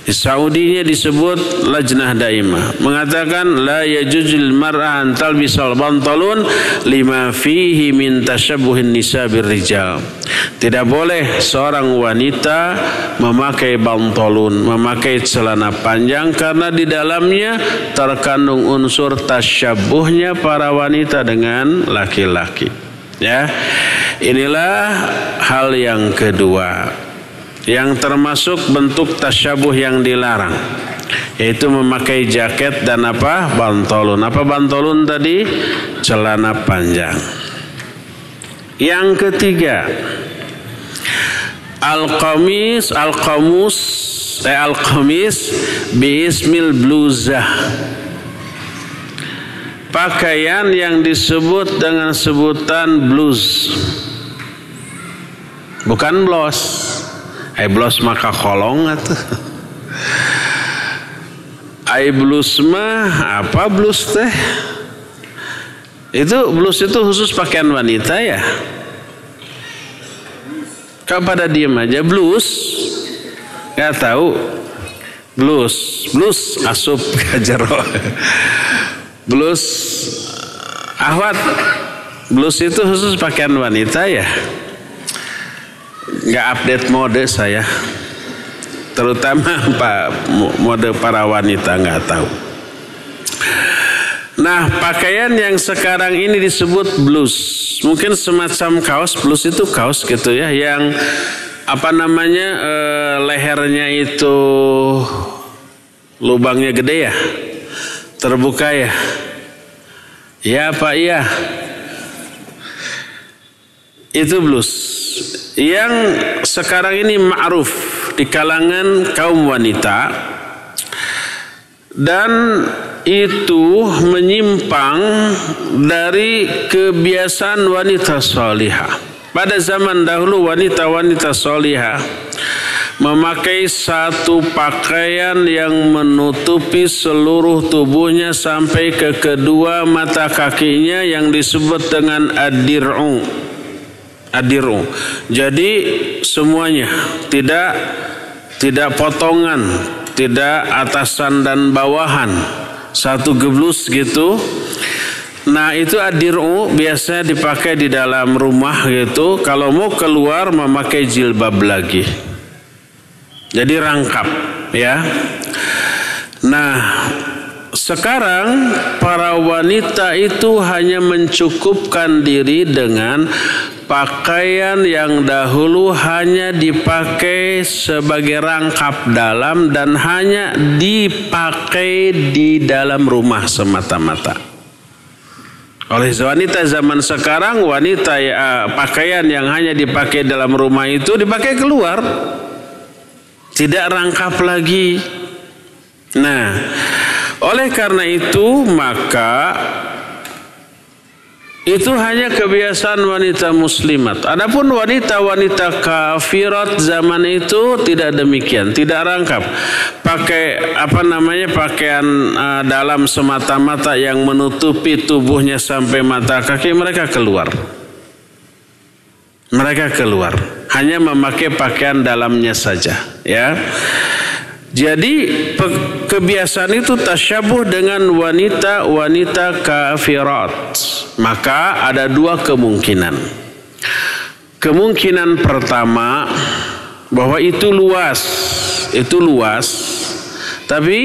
di Saudinya disebut Lajnah Daimah. Mengatakan la yajuzul mar'ah an talbisal bantalun lima fihi min tashabbuhin nisa birrijal. Tidak boleh seorang wanita memakai bantalun memakai celana panjang karena di dalamnya terkandung unsur tasyabuhnya para wanita dengan laki-laki Ya, inilah hal yang kedua yang termasuk bentuk tasyabuh yang dilarang yaitu memakai jaket dan apa? Bantolun. Apa bantolun tadi? Celana panjang. Yang ketiga al-qamis al-qamus eh, al-qamis ismil bluzah pakaian yang disebut dengan sebutan blues bukan blos. Ai blos maka kolong atau ai blues mah apa blues teh? Itu blues itu khusus pakaian wanita ya? Kau pada diem aja blues nggak tahu. Blues blues asup kajero Blus Ahwat Blus itu khusus pakaian wanita ya? Nggak update mode saya. Terutama pak mode para wanita nggak tahu. Nah pakaian yang sekarang ini disebut blus. Mungkin semacam kaos blus itu kaos gitu ya yang apa namanya eh, lehernya itu lubangnya gede ya terbuka ya? Ya Pak iya. Itu blus yang sekarang ini ma'ruf di kalangan kaum wanita. Dan itu menyimpang dari kebiasaan wanita solihah. Pada zaman dahulu wanita-wanita solihah memakai satu pakaian yang menutupi seluruh tubuhnya sampai ke kedua mata kakinya yang disebut dengan adir'u adir'u jadi semuanya. Tidak tidak potongan tidak atasan dan bawahan. Satu geblus gitu. Nah itu adir'u biasa dipakai di dalam rumah gitu. Kalau mau keluar memakai jilbab lagi. Jadi rangkap ya. Nah, sekarang para wanita itu hanya mencukupkan diri dengan pakaian yang dahulu hanya dipakai sebagai rangkap dalam dan hanya dipakai di dalam rumah semata-mata. Oleh wanita zaman sekarang wanita ya, pakaian yang hanya dipakai dalam rumah itu dipakai keluar tidak rangkap lagi. Nah, oleh karena itu maka itu hanya kebiasaan wanita muslimat. Adapun wanita-wanita kafirat zaman itu tidak demikian, tidak rangkap. Pakai apa namanya pakaian uh, dalam semata-mata yang menutupi tubuhnya sampai mata kaki mereka keluar. Mereka keluar, hanya memakai pakaian dalamnya saja, ya. Jadi kebiasaan itu tasyabuh dengan wanita-wanita kafirat. Maka ada dua kemungkinan. Kemungkinan pertama bahwa itu luas, itu luas. Tapi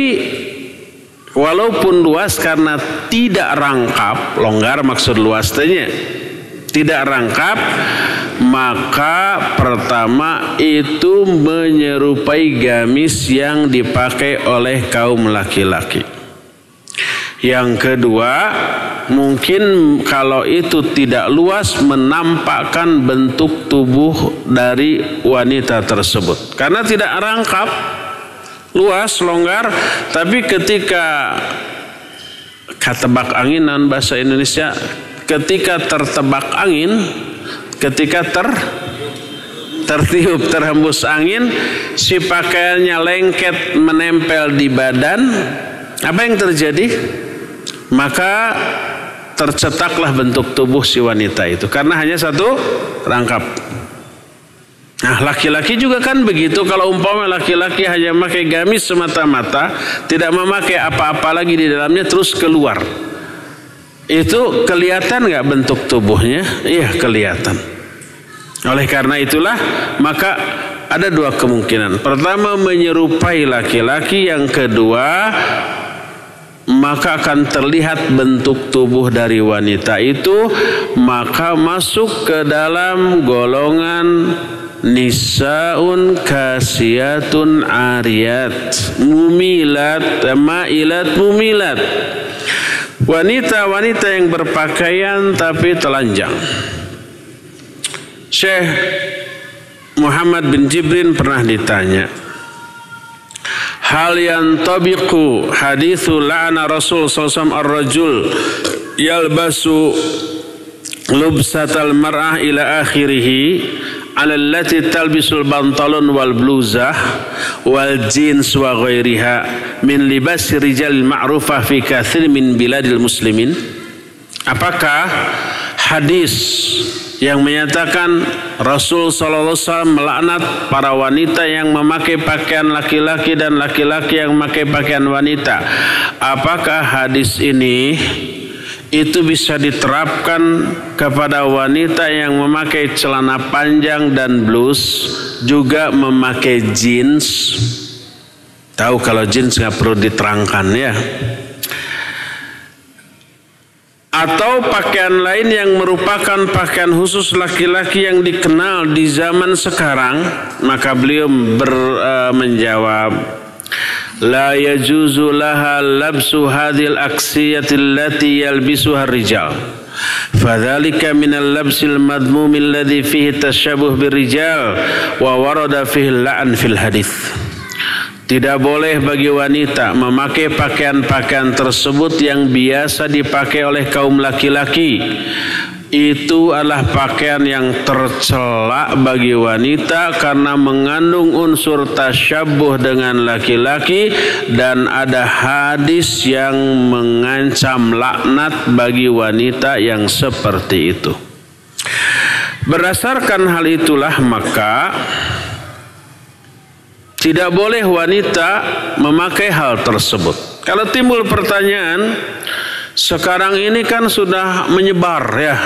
walaupun luas karena tidak rangkap, longgar maksud luasnya, tidak rangkap maka pertama itu menyerupai gamis yang dipakai oleh kaum laki-laki. Yang kedua, mungkin kalau itu tidak luas menampakkan bentuk tubuh dari wanita tersebut. Karena tidak rangkap, luas, longgar, tapi ketika katebak angin dan bahasa Indonesia ketika tertebak angin ketika ter tertiup terhembus angin si pakaiannya lengket menempel di badan. Apa yang terjadi? Maka tercetaklah bentuk tubuh si wanita itu. Karena hanya satu rangkap. Nah laki-laki juga kan begitu. Kalau umpama laki-laki hanya memakai gamis semata-mata tidak memakai apa-apa lagi di dalamnya terus keluar itu kelihatan nggak bentuk tubuhnya? Iya kelihatan. Oleh karena itulah maka ada dua kemungkinan. Pertama menyerupai laki-laki, yang kedua maka akan terlihat bentuk tubuh dari wanita itu maka masuk ke dalam golongan nisaun kasiyatun ariyat mumilat mailat mumilat wanita-wanita yang berpakaian tapi telanjang. Syekh Muhammad bin Jibrin pernah ditanya hal yang tabiqu hadithu la'ana Rasul sallallahu ar-rajul yalbasu lubsatal mar'ah ila akhirih ala allati talbisul bantalon wal bluzah wal jins wa ghairiha min libas rijal ma'rufah fi kathir min biladil muslimin apakah hadis yang menyatakan Rasul Wasallam melaknat para wanita yang memakai pakaian laki-laki dan laki-laki yang memakai pakaian wanita. Apakah hadis ini itu bisa diterapkan kepada wanita yang memakai celana panjang dan blus juga memakai jeans? Tahu kalau jeans nggak perlu diterangkan ya atau pakaian lain yang merupakan pakaian khusus laki-laki yang dikenal di zaman sekarang maka beliau ber, uh, menjawab la yajuzu laha labsu hadhil aksiyati allati yalbisuha rijal fadzalika min al-labsil madmum alladhi fihi tashabuh birrijal wa warada fihi la'an fil hadits tidak boleh bagi wanita memakai pakaian-pakaian tersebut yang biasa dipakai oleh kaum laki-laki. Itu adalah pakaian yang tercela bagi wanita karena mengandung unsur tasyabuh dengan laki-laki dan ada hadis yang mengancam laknat bagi wanita yang seperti itu. Berdasarkan hal itulah maka tidak boleh wanita memakai hal tersebut. Kalau timbul pertanyaan, sekarang ini kan sudah menyebar ya.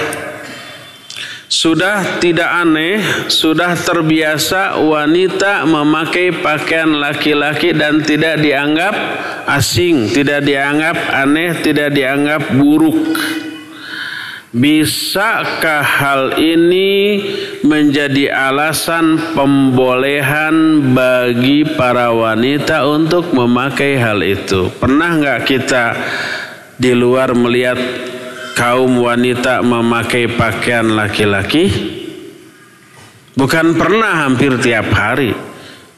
Sudah tidak aneh, sudah terbiasa wanita memakai pakaian laki-laki dan tidak dianggap asing, tidak dianggap aneh, tidak dianggap buruk. Bisakah hal ini menjadi alasan pembolehan bagi para wanita untuk memakai hal itu? Pernah nggak kita di luar melihat kaum wanita memakai pakaian laki-laki? Bukan pernah hampir tiap hari.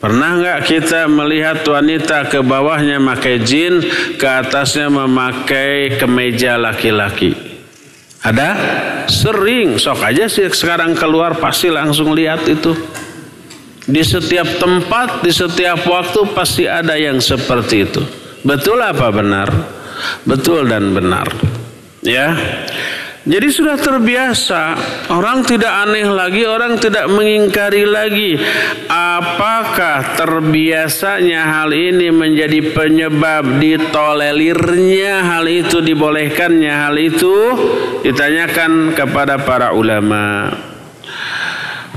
Pernah nggak kita melihat wanita ke bawahnya memakai jin, ke atasnya memakai kemeja laki-laki? Ada? Sering. Sok aja sih sekarang keluar pasti langsung lihat itu. Di setiap tempat, di setiap waktu pasti ada yang seperti itu. Betul apa benar? Betul dan benar. Ya. Jadi sudah terbiasa, orang tidak aneh lagi, orang tidak mengingkari lagi. Apakah terbiasanya hal ini menjadi penyebab ditolelirnya hal itu, dibolehkannya hal itu? Ditanyakan kepada para ulama.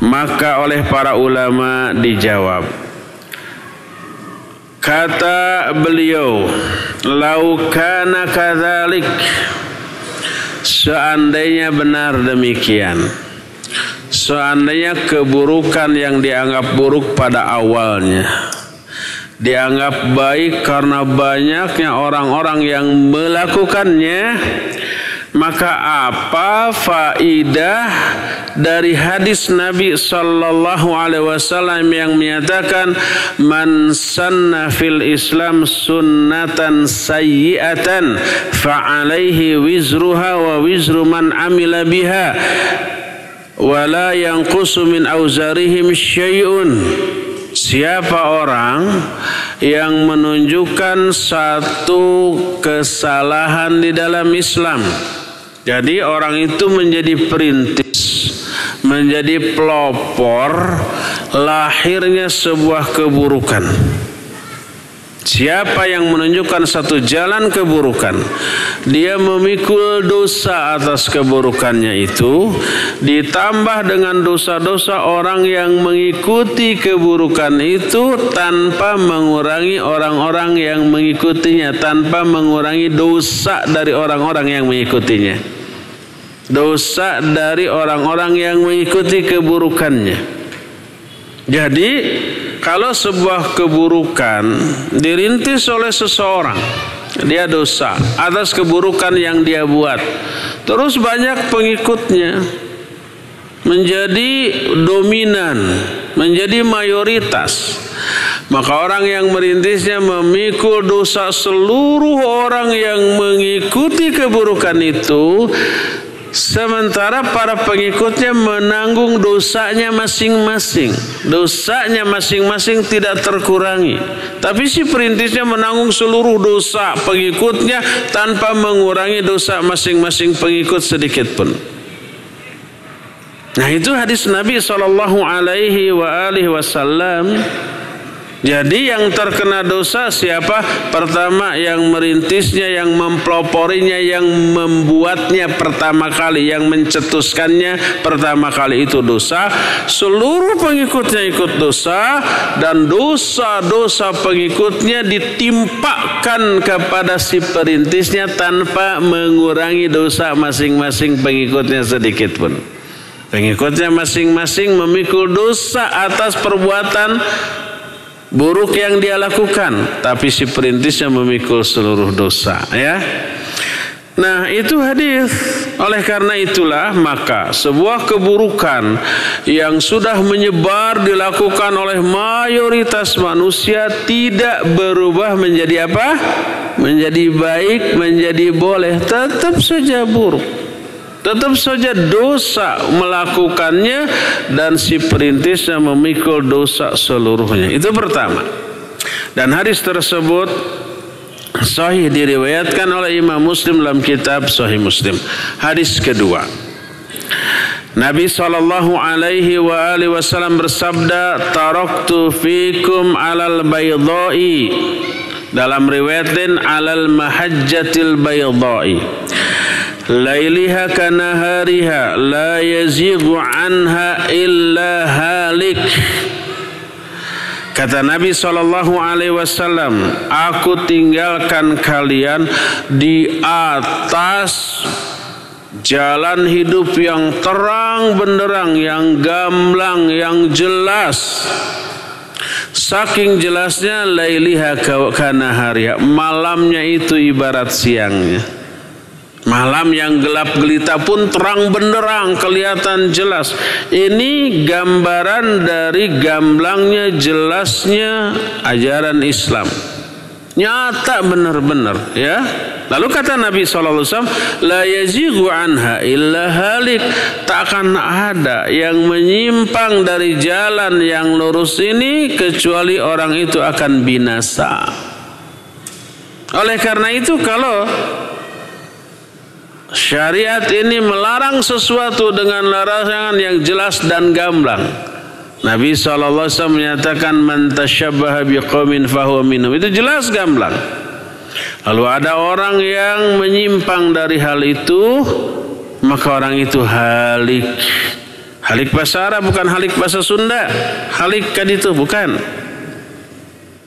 Maka oleh para ulama dijawab. Kata beliau, "Laukana kadzalik" Seandainya benar demikian. Seandainya keburukan yang dianggap buruk pada awalnya. Dianggap baik karena banyaknya orang-orang yang melakukannya maka apa faidah dari hadis Nabi sallallahu alaihi wasallam yang menyatakan man sanna fil Islam sunnatan sayyi'atan fa alaihi wizruha wa wizru man amila biha wala yanqusu min auzarihim syai'un. Siapa orang yang menunjukkan satu kesalahan di dalam Islam jadi orang itu menjadi perintis, menjadi pelopor lahirnya sebuah keburukan. Siapa yang menunjukkan satu jalan keburukan, dia memikul dosa atas keburukannya itu, ditambah dengan dosa-dosa orang yang mengikuti keburukan itu tanpa mengurangi orang-orang yang mengikutinya, tanpa mengurangi dosa dari orang-orang yang mengikutinya. Dosa dari orang-orang yang mengikuti keburukannya. Jadi, kalau sebuah keburukan dirintis oleh seseorang, dia dosa atas keburukan yang dia buat. Terus banyak pengikutnya menjadi dominan, menjadi mayoritas. Maka orang yang merintisnya memikul dosa seluruh orang yang mengikuti keburukan itu Sementara para pengikutnya menanggung dosanya masing-masing. Dosanya masing-masing tidak terkurangi. Tapi si perintisnya menanggung seluruh dosa pengikutnya tanpa mengurangi dosa masing-masing pengikut sedikit pun. Nah itu hadis Nabi Wasallam jadi yang terkena dosa siapa? Pertama yang merintisnya, yang mempeloporinya, yang membuatnya pertama kali, yang mencetuskannya pertama kali itu dosa. Seluruh pengikutnya ikut dosa dan dosa-dosa pengikutnya ditimpakan kepada si perintisnya tanpa mengurangi dosa masing-masing pengikutnya sedikit pun. Pengikutnya masing-masing memikul dosa atas perbuatan buruk yang dia lakukan tapi si perintisnya memikul seluruh dosa ya Nah itu hadis. Oleh karena itulah maka sebuah keburukan yang sudah menyebar dilakukan oleh mayoritas manusia tidak berubah menjadi apa? Menjadi baik, menjadi boleh, tetap saja buruk. Tetap saja dosa melakukannya dan si perintisnya memikul dosa seluruhnya. Itu pertama. Dan hadis tersebut sahih diriwayatkan oleh Imam Muslim dalam kitab Sahih Muslim. Hadis kedua. Nabi sallallahu alaihi wa alihi wasallam bersabda, "Taraktu fikum 'alal baydha'i." Dalam riwayat lain, "'alal mahajjatil baydha'i." Lailiha kanahariha la yazighu anha illa halik Kata Nabi Shallallahu Alaihi Wasallam, aku tinggalkan kalian di atas jalan hidup yang terang benderang, yang gamblang, yang jelas. Saking jelasnya lailiha kanahariha, malamnya itu ibarat siangnya. Malam yang gelap gelita pun terang benderang kelihatan jelas. Ini gambaran dari gamblangnya jelasnya ajaran Islam. Nyata benar-benar ya. Lalu kata Nabi SAW, La yazigu anha illa halik. Tak akan ada yang menyimpang dari jalan yang lurus ini kecuali orang itu akan binasa. Oleh karena itu kalau Syariat ini melarang sesuatu dengan larangan yang jelas dan gamblang. Nabi SAW menyatakan man tasyabbaha biqaumin fahuwa minhum. Itu jelas gamblang. Lalu ada orang yang menyimpang dari hal itu, maka orang itu halik. Halik bahasa Arab bukan halik bahasa Sunda. Halik kan itu bukan.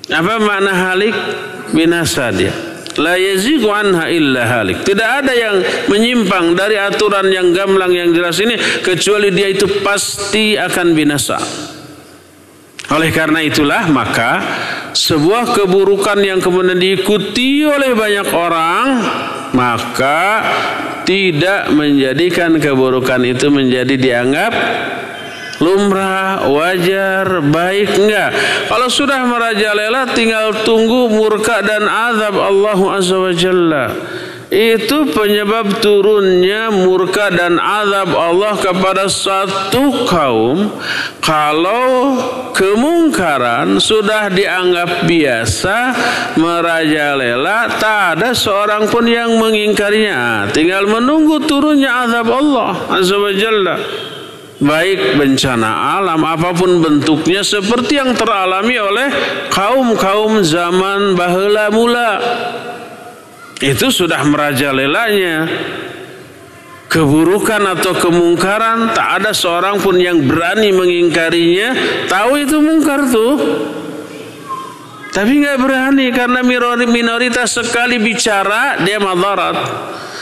Apa makna halik? Binasa dia. La yazigu anha illa halik. Tidak ada yang menyimpang dari aturan yang gamblang yang jelas ini kecuali dia itu pasti akan binasa. Oleh karena itulah maka sebuah keburukan yang kemudian diikuti oleh banyak orang maka tidak menjadikan keburukan itu menjadi dianggap lumrah, wajar, baik enggak. Kalau sudah merajalela tinggal tunggu murka dan azab Allah Azza wa Jalla. Itu penyebab turunnya murka dan azab Allah kepada satu kaum kalau kemungkaran sudah dianggap biasa merajalela tak ada seorang pun yang mengingkarinya tinggal menunggu turunnya azab Allah azza wa jalla baik bencana alam apa pun bentuknya seperti yang teralami oleh kaum-kaum zaman bahula mula. Itu sudah merajalelanya keburukan atau kemungkaran tak ada seorang pun yang berani mengingkarinya. Tahu itu mungkar tuh. Tapi nggak berani karena minoritas sekali bicara dia madarat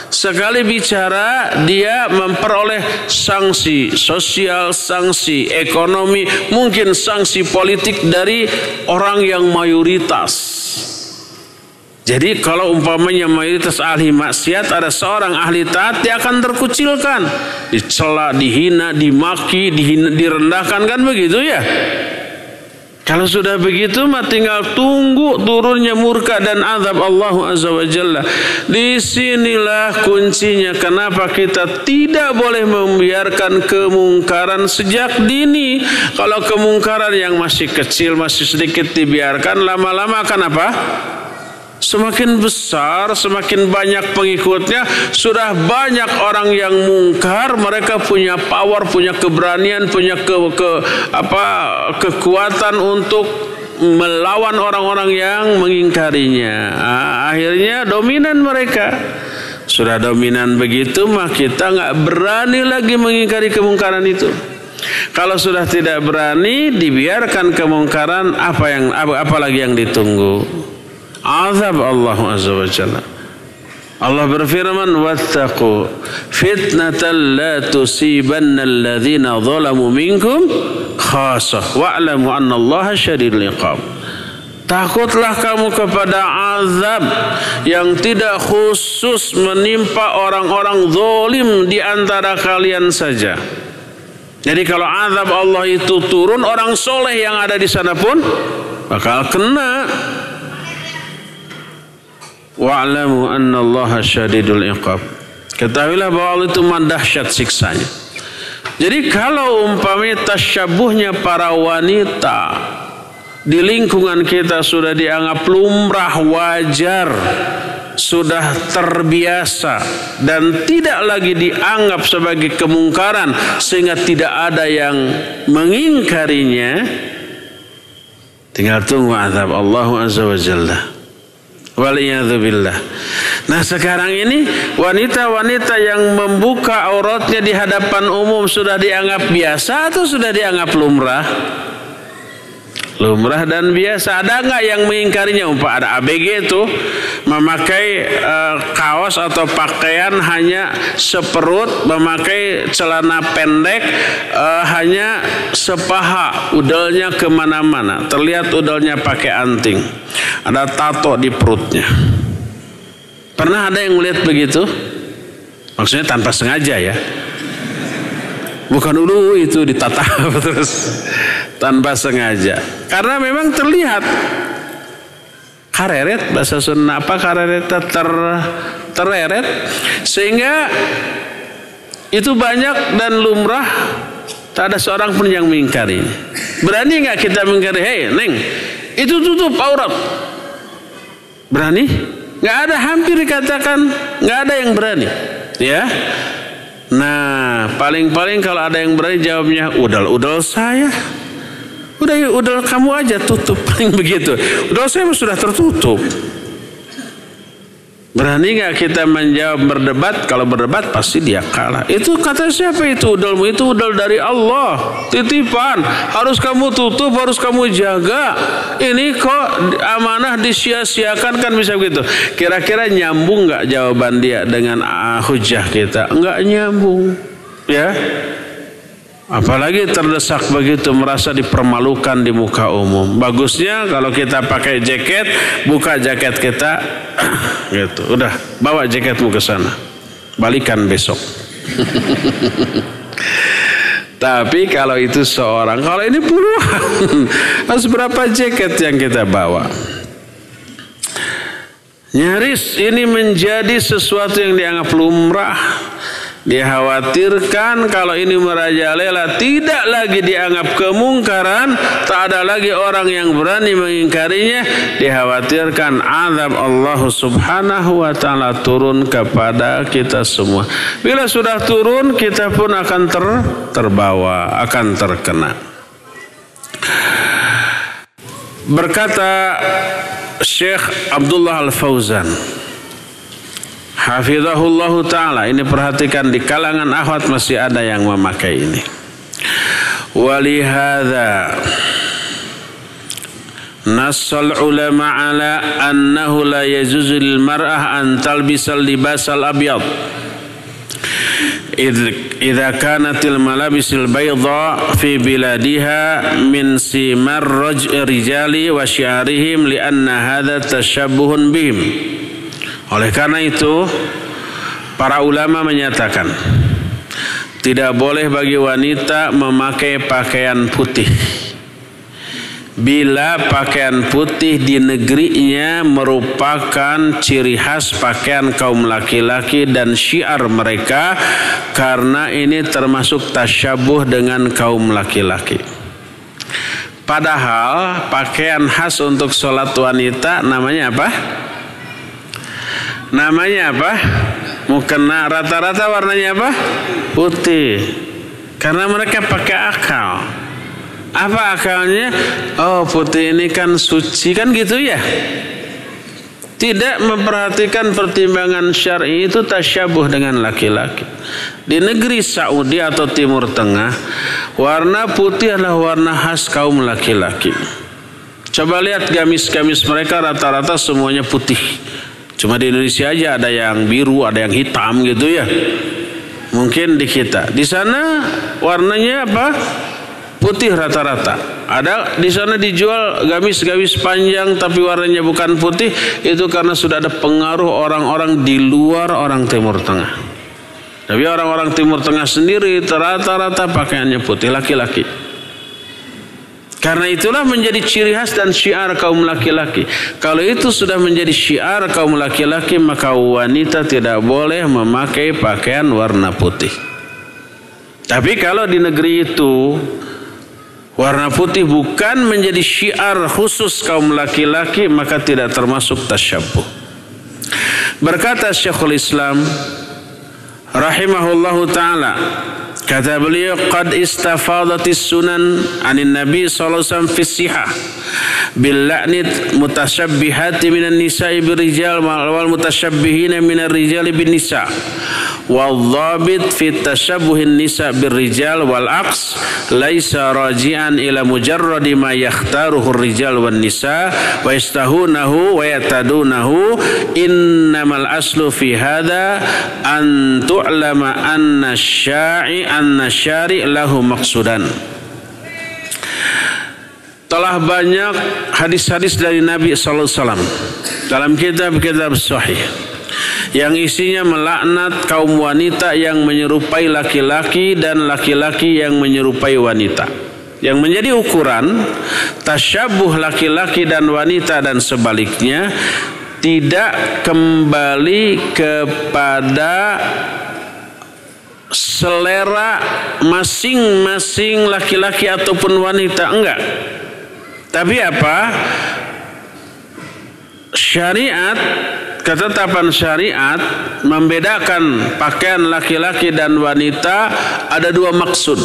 Sekali bicara dia memperoleh sanksi sosial, sanksi ekonomi, mungkin sanksi politik dari orang yang mayoritas. Jadi kalau umpamanya mayoritas ahli maksiat ada seorang ahli taat dia akan terkucilkan, dicela, dihina, dimaki, dihina, direndahkan kan begitu ya? Kalau sudah begitu mah tinggal tunggu turunnya murka dan azab Allah Azza wa Jalla. Di sinilah kuncinya kenapa kita tidak boleh membiarkan kemungkaran sejak dini. Kalau kemungkaran yang masih kecil, masih sedikit dibiarkan, lama-lama akan apa? Semakin besar, semakin banyak pengikutnya, sudah banyak orang yang mungkar, mereka punya power, punya keberanian, punya ke, ke apa kekuatan untuk melawan orang-orang yang mengingkarinya. Akhirnya dominan mereka. Sudah dominan begitu, mah kita nggak berani lagi mengingkari kemungkaran itu. Kalau sudah tidak berani, dibiarkan kemungkaran, apa yang apa, apa lagi yang ditunggu? Azab Allah Azza wa Jalla. Allah berfirman wattaqu fitnatan la tusibanna alladhina zalamu minkum khasah wa'lamu anna Allah syadidul iqab. Takutlah kamu kepada azab yang tidak khusus menimpa orang-orang zolim di antara kalian saja. Jadi kalau azab Allah itu turun, orang soleh yang ada di sana pun bakal kena. Wa'lamu anna Allah syadidul iqab. Ketahuilah bahwa Allah itu mandahsyat siksanya. Jadi kalau umpamanya tasyabuhnya para wanita di lingkungan kita sudah dianggap lumrah wajar sudah terbiasa dan tidak lagi dianggap sebagai kemungkaran sehingga tidak ada yang mengingkarinya tinggal tunggu azab Allah azza wa jalla Waliyadzubillah. Nah sekarang ini wanita-wanita yang membuka auratnya di hadapan umum sudah dianggap biasa atau sudah dianggap lumrah? Lumrah dan biasa. Ada nggak yang mengingkarinya? Umpah ada ABG itu memakai uh, kaos atau pakaian hanya seperut memakai celana pendek uh, hanya sepaha udalnya ke mana-mana. Terlihat udalnya pakai anting. Ada tato di perutnya. Pernah ada yang melihat begitu? Maksudnya tanpa sengaja ya? Bukan dulu itu ditata terus tanpa sengaja. Karena memang terlihat. Kareret bahasa Sunda apa kareret ter tereret. Sehingga itu banyak dan lumrah. Tak ada seorang pun yang mengingkari. Berani nggak kita mengingkari? Hei neng itu tutup aurat. Berani? Nggak ada hampir dikatakan nggak ada yang berani. Ya? Nah, paling-paling kalau ada yang berani jawabnya, udal-udal saya. Udah udal kamu aja tutup paling begitu. Udal saya sudah tertutup. Berani nggak kita menjawab berdebat? Kalau berdebat pasti dia kalah. Itu kata siapa itu udalmu? Itu udal dari Allah. Titipan. Harus kamu tutup, harus kamu jaga. Ini kok amanah disia-siakan kan bisa begitu. Kira-kira nyambung nggak jawaban dia dengan uh, hujah kita? Nggak nyambung. Ya. Apalagi terdesak begitu merasa dipermalukan di muka umum. Bagusnya kalau kita pakai jaket, buka jaket kita gitu. Udah, bawa jaketmu ke sana. Balikan besok. Tapi kalau itu seorang, kalau ini puluhan, harus berapa jaket yang kita bawa? Nyaris ini menjadi sesuatu yang dianggap lumrah Dikhawatirkan kalau ini merajalela tidak lagi dianggap kemungkaran, tak ada lagi orang yang berani mengingkarinya. Dikhawatirkan azab Allah Subhanahu wa taala turun kepada kita semua. Bila sudah turun, kita pun akan ter terbawa, akan terkena. Berkata Syekh Abdullah Al-Fauzan Hafizahullah ta'ala Ini perhatikan di kalangan akhwat masih ada yang memakai ini Walihada Nassal ulama ala annahu la yajuzu lil mar'ah an talbisal libasal abyad إذا كانت الملابس البيضاء في بلادها من سمر الرجال وشعرهم لأن هذا تشبه بهم oleh karena itu, para ulama menyatakan tidak boleh bagi wanita memakai pakaian putih. Bila pakaian putih di negerinya merupakan ciri khas pakaian kaum laki-laki dan syiar mereka karena ini termasuk tasyabuh dengan kaum laki-laki. Padahal pakaian khas untuk sholat wanita namanya apa? Namanya apa? Mukena rata-rata warnanya apa? Putih. Karena mereka pakai akal. Apa akalnya? Oh putih ini kan suci kan gitu ya. Tidak memperhatikan pertimbangan syar'i itu tasyabuh dengan laki-laki. Di negeri Saudi atau Timur Tengah, warna putih adalah warna khas kaum laki-laki. Coba lihat gamis-gamis mereka rata-rata semuanya putih. Cuma di Indonesia aja ada yang biru, ada yang hitam gitu ya. Mungkin di kita. Di sana warnanya apa? Putih rata-rata. Ada di sana dijual gamis-gamis panjang tapi warnanya bukan putih itu karena sudah ada pengaruh orang-orang di luar orang Timur Tengah. Tapi orang-orang Timur Tengah sendiri rata-rata pakaiannya putih laki-laki. Karena itulah menjadi ciri khas dan syiar kaum laki-laki. Kalau itu sudah menjadi syiar kaum laki-laki, maka wanita tidak boleh memakai pakaian warna putih. Tapi kalau di negeri itu warna putih bukan menjadi syiar khusus kaum laki-laki, maka tidak termasuk tasyabuh. Berkata Syekhul Islam rahimahullahu taala Kata beliau, "Qad istafadatis sunan anin Nabi sallallahu alaihi wasallam fi sihah bil la'nit mutasyabbihati minan nisa'i birrijal wal mutasyabbihina minar rijali bin nisa'." wadhabit fit tashabbuhin nisa birrijal wal aqs laisa raji'an ila mujarradi ma yakhtaruhu rijal wan nisa wa yastahunahu wa yatadunahu. Innamal aslu fi hadha an tu'lama anna syai anna syari lahu maqsudan. Telah banyak hadis-hadis dari Nabi sallallahu alaihi wasallam dalam kitab-kitab sahih yang isinya melaknat kaum wanita yang menyerupai laki-laki dan laki-laki yang menyerupai wanita. Yang menjadi ukuran tasyabuh laki-laki dan wanita dan sebaliknya tidak kembali kepada selera masing-masing laki-laki ataupun wanita enggak. Tapi apa? Syariat ketetapan syariat membedakan pakaian laki-laki dan wanita ada dua maksud.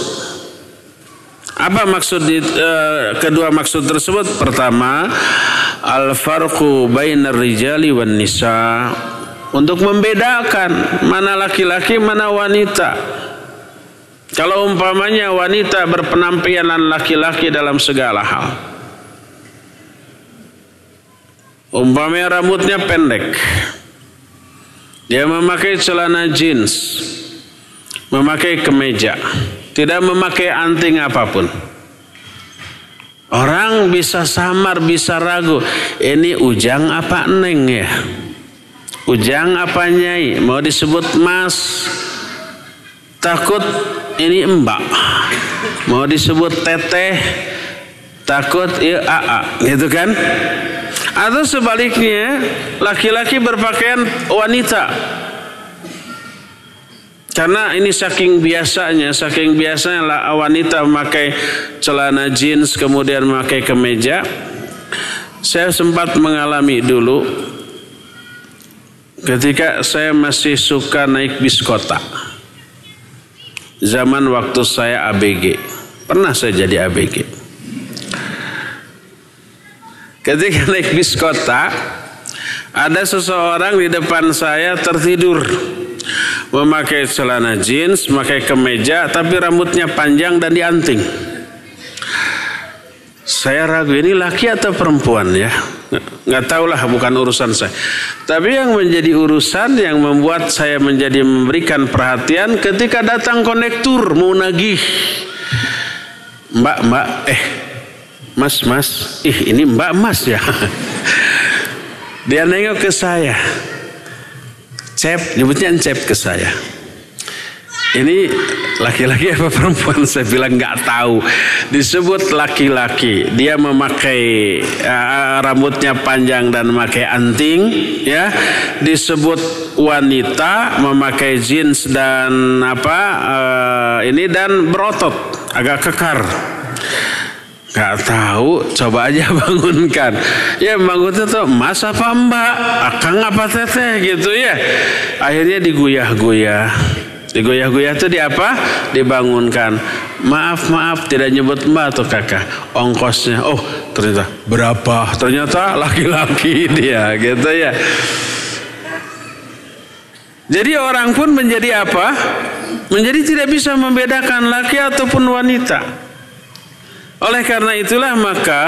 Apa maksud di, uh, kedua maksud tersebut? Pertama, al farqu bainar rijali wan nisa. untuk membedakan mana laki-laki mana wanita. Kalau umpamanya wanita berpenampilan laki-laki dalam segala hal. Umpamanya rambutnya pendek. Dia memakai celana jeans. Memakai kemeja. Tidak memakai anting apa pun. Orang bisa samar, bisa ragu. Ini ujang apa neng ya? Ujang apa nyai? Mau disebut mas? Takut ini mbak. Mau disebut teteh? Takut ya aa, gitu kan? Atau sebaliknya, laki-laki berpakaian wanita. Karena ini saking biasanya, saking biasanya lah wanita memakai celana jeans kemudian memakai kemeja. Saya sempat mengalami dulu Ketika saya masih suka naik bis kota. Zaman waktu saya ABG. Pernah saya jadi ABG. Ketika naik bis kota, ada seseorang di depan saya tertidur. Memakai celana jeans, memakai kemeja, tapi rambutnya panjang dan dianting. Saya ragu ini laki atau perempuan ya nggak tahu lah bukan urusan saya. Tapi yang menjadi urusan yang membuat saya menjadi memberikan perhatian ketika datang konektur mau nagih. Mbak, mbak, eh, mas, mas, ih ini mbak mas ya. Dia nengok ke saya. Cep, nyebutnya cep ke saya. Ini laki-laki apa perempuan? Saya bilang nggak tahu. Disebut laki-laki. Dia memakai uh, rambutnya panjang dan memakai anting, ya. Disebut wanita memakai jeans dan apa uh, ini dan berotot, agak kekar. Gak tahu, coba aja bangunkan. Ya bangun itu mas apa mbak, akang apa teteh gitu ya. Akhirnya diguyah-guyah Digoyah-goyah itu di apa? Dibangunkan. Maaf, maaf, tidak nyebut mbak atau kakak. Ongkosnya, oh ternyata berapa? Ternyata laki-laki dia, gitu ya. Jadi orang pun menjadi apa? Menjadi tidak bisa membedakan laki ataupun wanita. Oleh karena itulah maka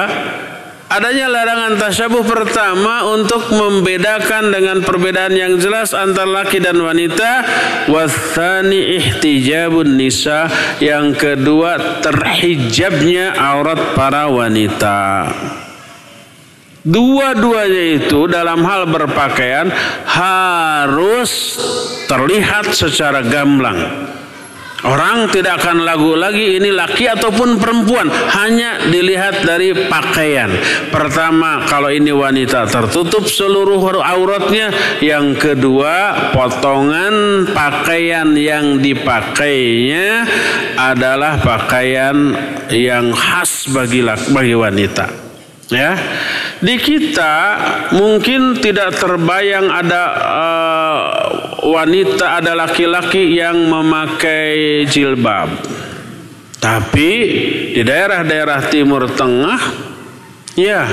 Adanya larangan tasyabuh pertama untuk membedakan dengan perbedaan yang jelas antara laki dan wanita. Wathani ihtijabun nisa. Yang kedua terhijabnya aurat para wanita. Dua-duanya itu dalam hal berpakaian harus terlihat secara gamblang. Orang tidak akan lagu lagi ini laki ataupun perempuan hanya dilihat dari pakaian. Pertama kalau ini wanita tertutup seluruh auratnya. Yang kedua potongan pakaian yang dipakainya adalah pakaian yang khas bagi bagi wanita. Ya, di kita mungkin tidak terbayang ada uh, wanita, ada laki-laki yang memakai jilbab. Tapi di daerah-daerah Timur Tengah, ya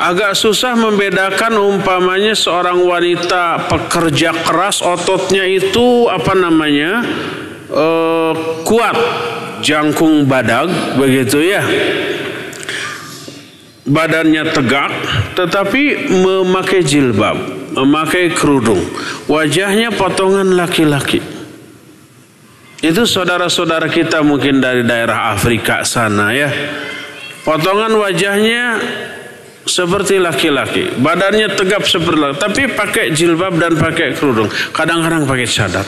agak susah membedakan umpamanya seorang wanita pekerja keras ototnya itu apa namanya uh, kuat jangkung badag begitu ya badannya tegak tetapi memakai jilbab, memakai kerudung. Wajahnya potongan laki-laki. Itu saudara-saudara kita mungkin dari daerah Afrika sana ya. Potongan wajahnya seperti laki-laki, badannya tegap seperti laki, tapi pakai jilbab dan pakai kerudung. Kadang-kadang pakai cadar.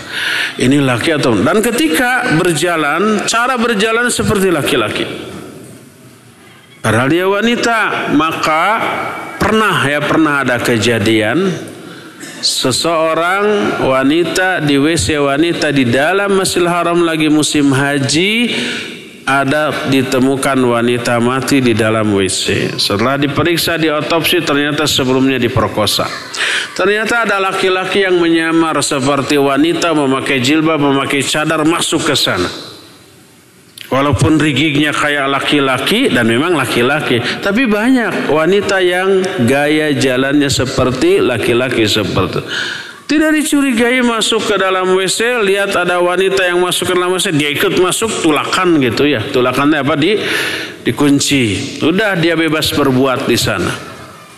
Ini laki atau dan ketika berjalan, cara berjalan seperti laki-laki. Padahal dia wanita, maka pernah ya pernah ada kejadian seseorang wanita di WC wanita di dalam Masjidil Haram lagi musim haji ada ditemukan wanita mati di dalam WC. Setelah diperiksa di otopsi ternyata sebelumnya diperkosa. Ternyata ada laki-laki yang menyamar seperti wanita memakai jilbab, memakai cadar masuk ke sana. Walaupun rigignya kayak laki-laki dan memang laki-laki, tapi banyak wanita yang gaya jalannya seperti laki-laki seperti Tidak dicurigai masuk ke dalam WC, lihat ada wanita yang masuk ke dalam WC, dia ikut masuk, tulakan gitu ya. Tulakannya apa? Di dikunci. Udah dia bebas berbuat di sana.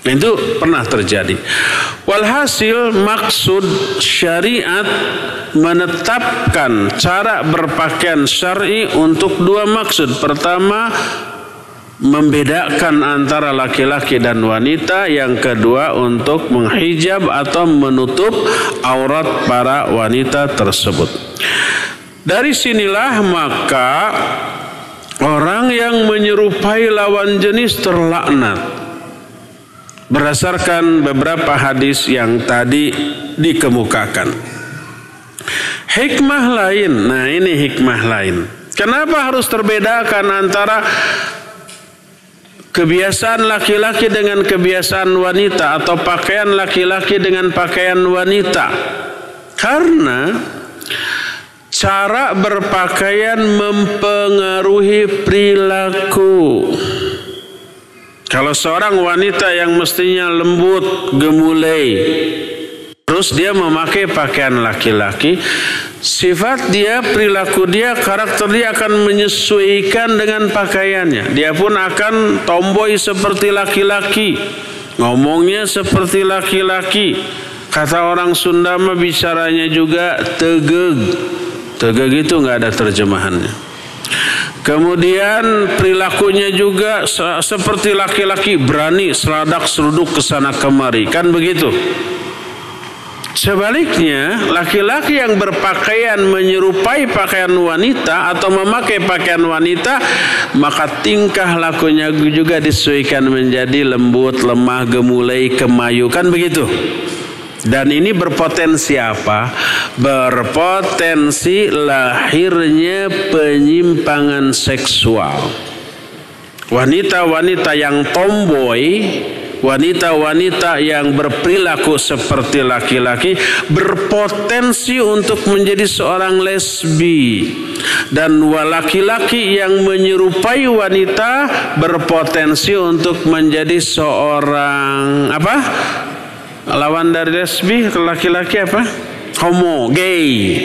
Nah, itu pernah terjadi. Walhasil maksud syariat menetapkan cara berpakaian syar'i untuk dua maksud. Pertama, membedakan antara laki-laki dan wanita, yang kedua untuk menghijab atau menutup aurat para wanita tersebut. Dari sinilah maka orang yang menyerupai lawan jenis terlaknat. Berdasarkan beberapa hadis yang tadi dikemukakan. Hikmah lain, nah ini hikmah lain. Kenapa harus terbedakan antara kebiasaan laki-laki dengan kebiasaan wanita atau pakaian laki-laki dengan pakaian wanita. Karena cara berpakaian mempengaruhi perilaku. Kalau seorang wanita yang mestinya lembut, gemulai, terus dia memakai pakaian laki-laki, Sifat dia, perilaku dia, karakter dia akan menyesuaikan dengan pakaiannya. Dia pun akan tomboy seperti laki-laki. Ngomongnya seperti laki-laki. Kata orang Sunda mah bicaranya juga tegeg. Tegeg itu nggak ada terjemahannya. Kemudian perilakunya juga seperti laki-laki berani seradak seruduk ke sana kemari. Kan begitu. Sebaliknya, laki-laki yang berpakaian menyerupai pakaian wanita atau memakai pakaian wanita, maka tingkah lakunya juga disesuaikan menjadi lembut, lemah, gemulai, kemayu. Kan begitu? Dan ini berpotensi apa? Berpotensi lahirnya penyimpangan seksual. Wanita-wanita yang tomboy wanita-wanita yang berperilaku seperti laki-laki berpotensi untuk menjadi seorang lesbi dan laki-laki yang menyerupai wanita berpotensi untuk menjadi seorang apa lawan dari lesbi laki-laki apa homo gay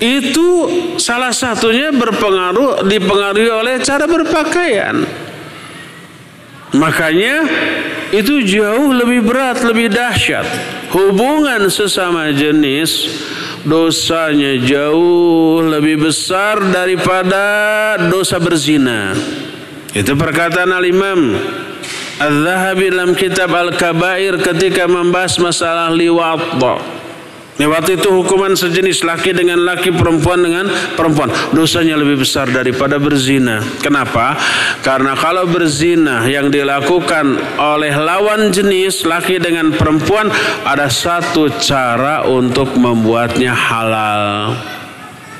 itu salah satunya berpengaruh dipengaruhi oleh cara berpakaian Makanya itu jauh lebih berat, lebih dahsyat. Hubungan sesama jenis dosanya jauh lebih besar daripada dosa berzina. Itu perkataan Al-Imam Al-Zahabi dalam kitab Al-Kabair ketika membahas masalah liwat. Lewat itu hukuman sejenis laki dengan laki, perempuan dengan perempuan. Dosanya lebih besar daripada berzina. Kenapa? Karena kalau berzina yang dilakukan oleh lawan jenis laki dengan perempuan ada satu cara untuk membuatnya halal.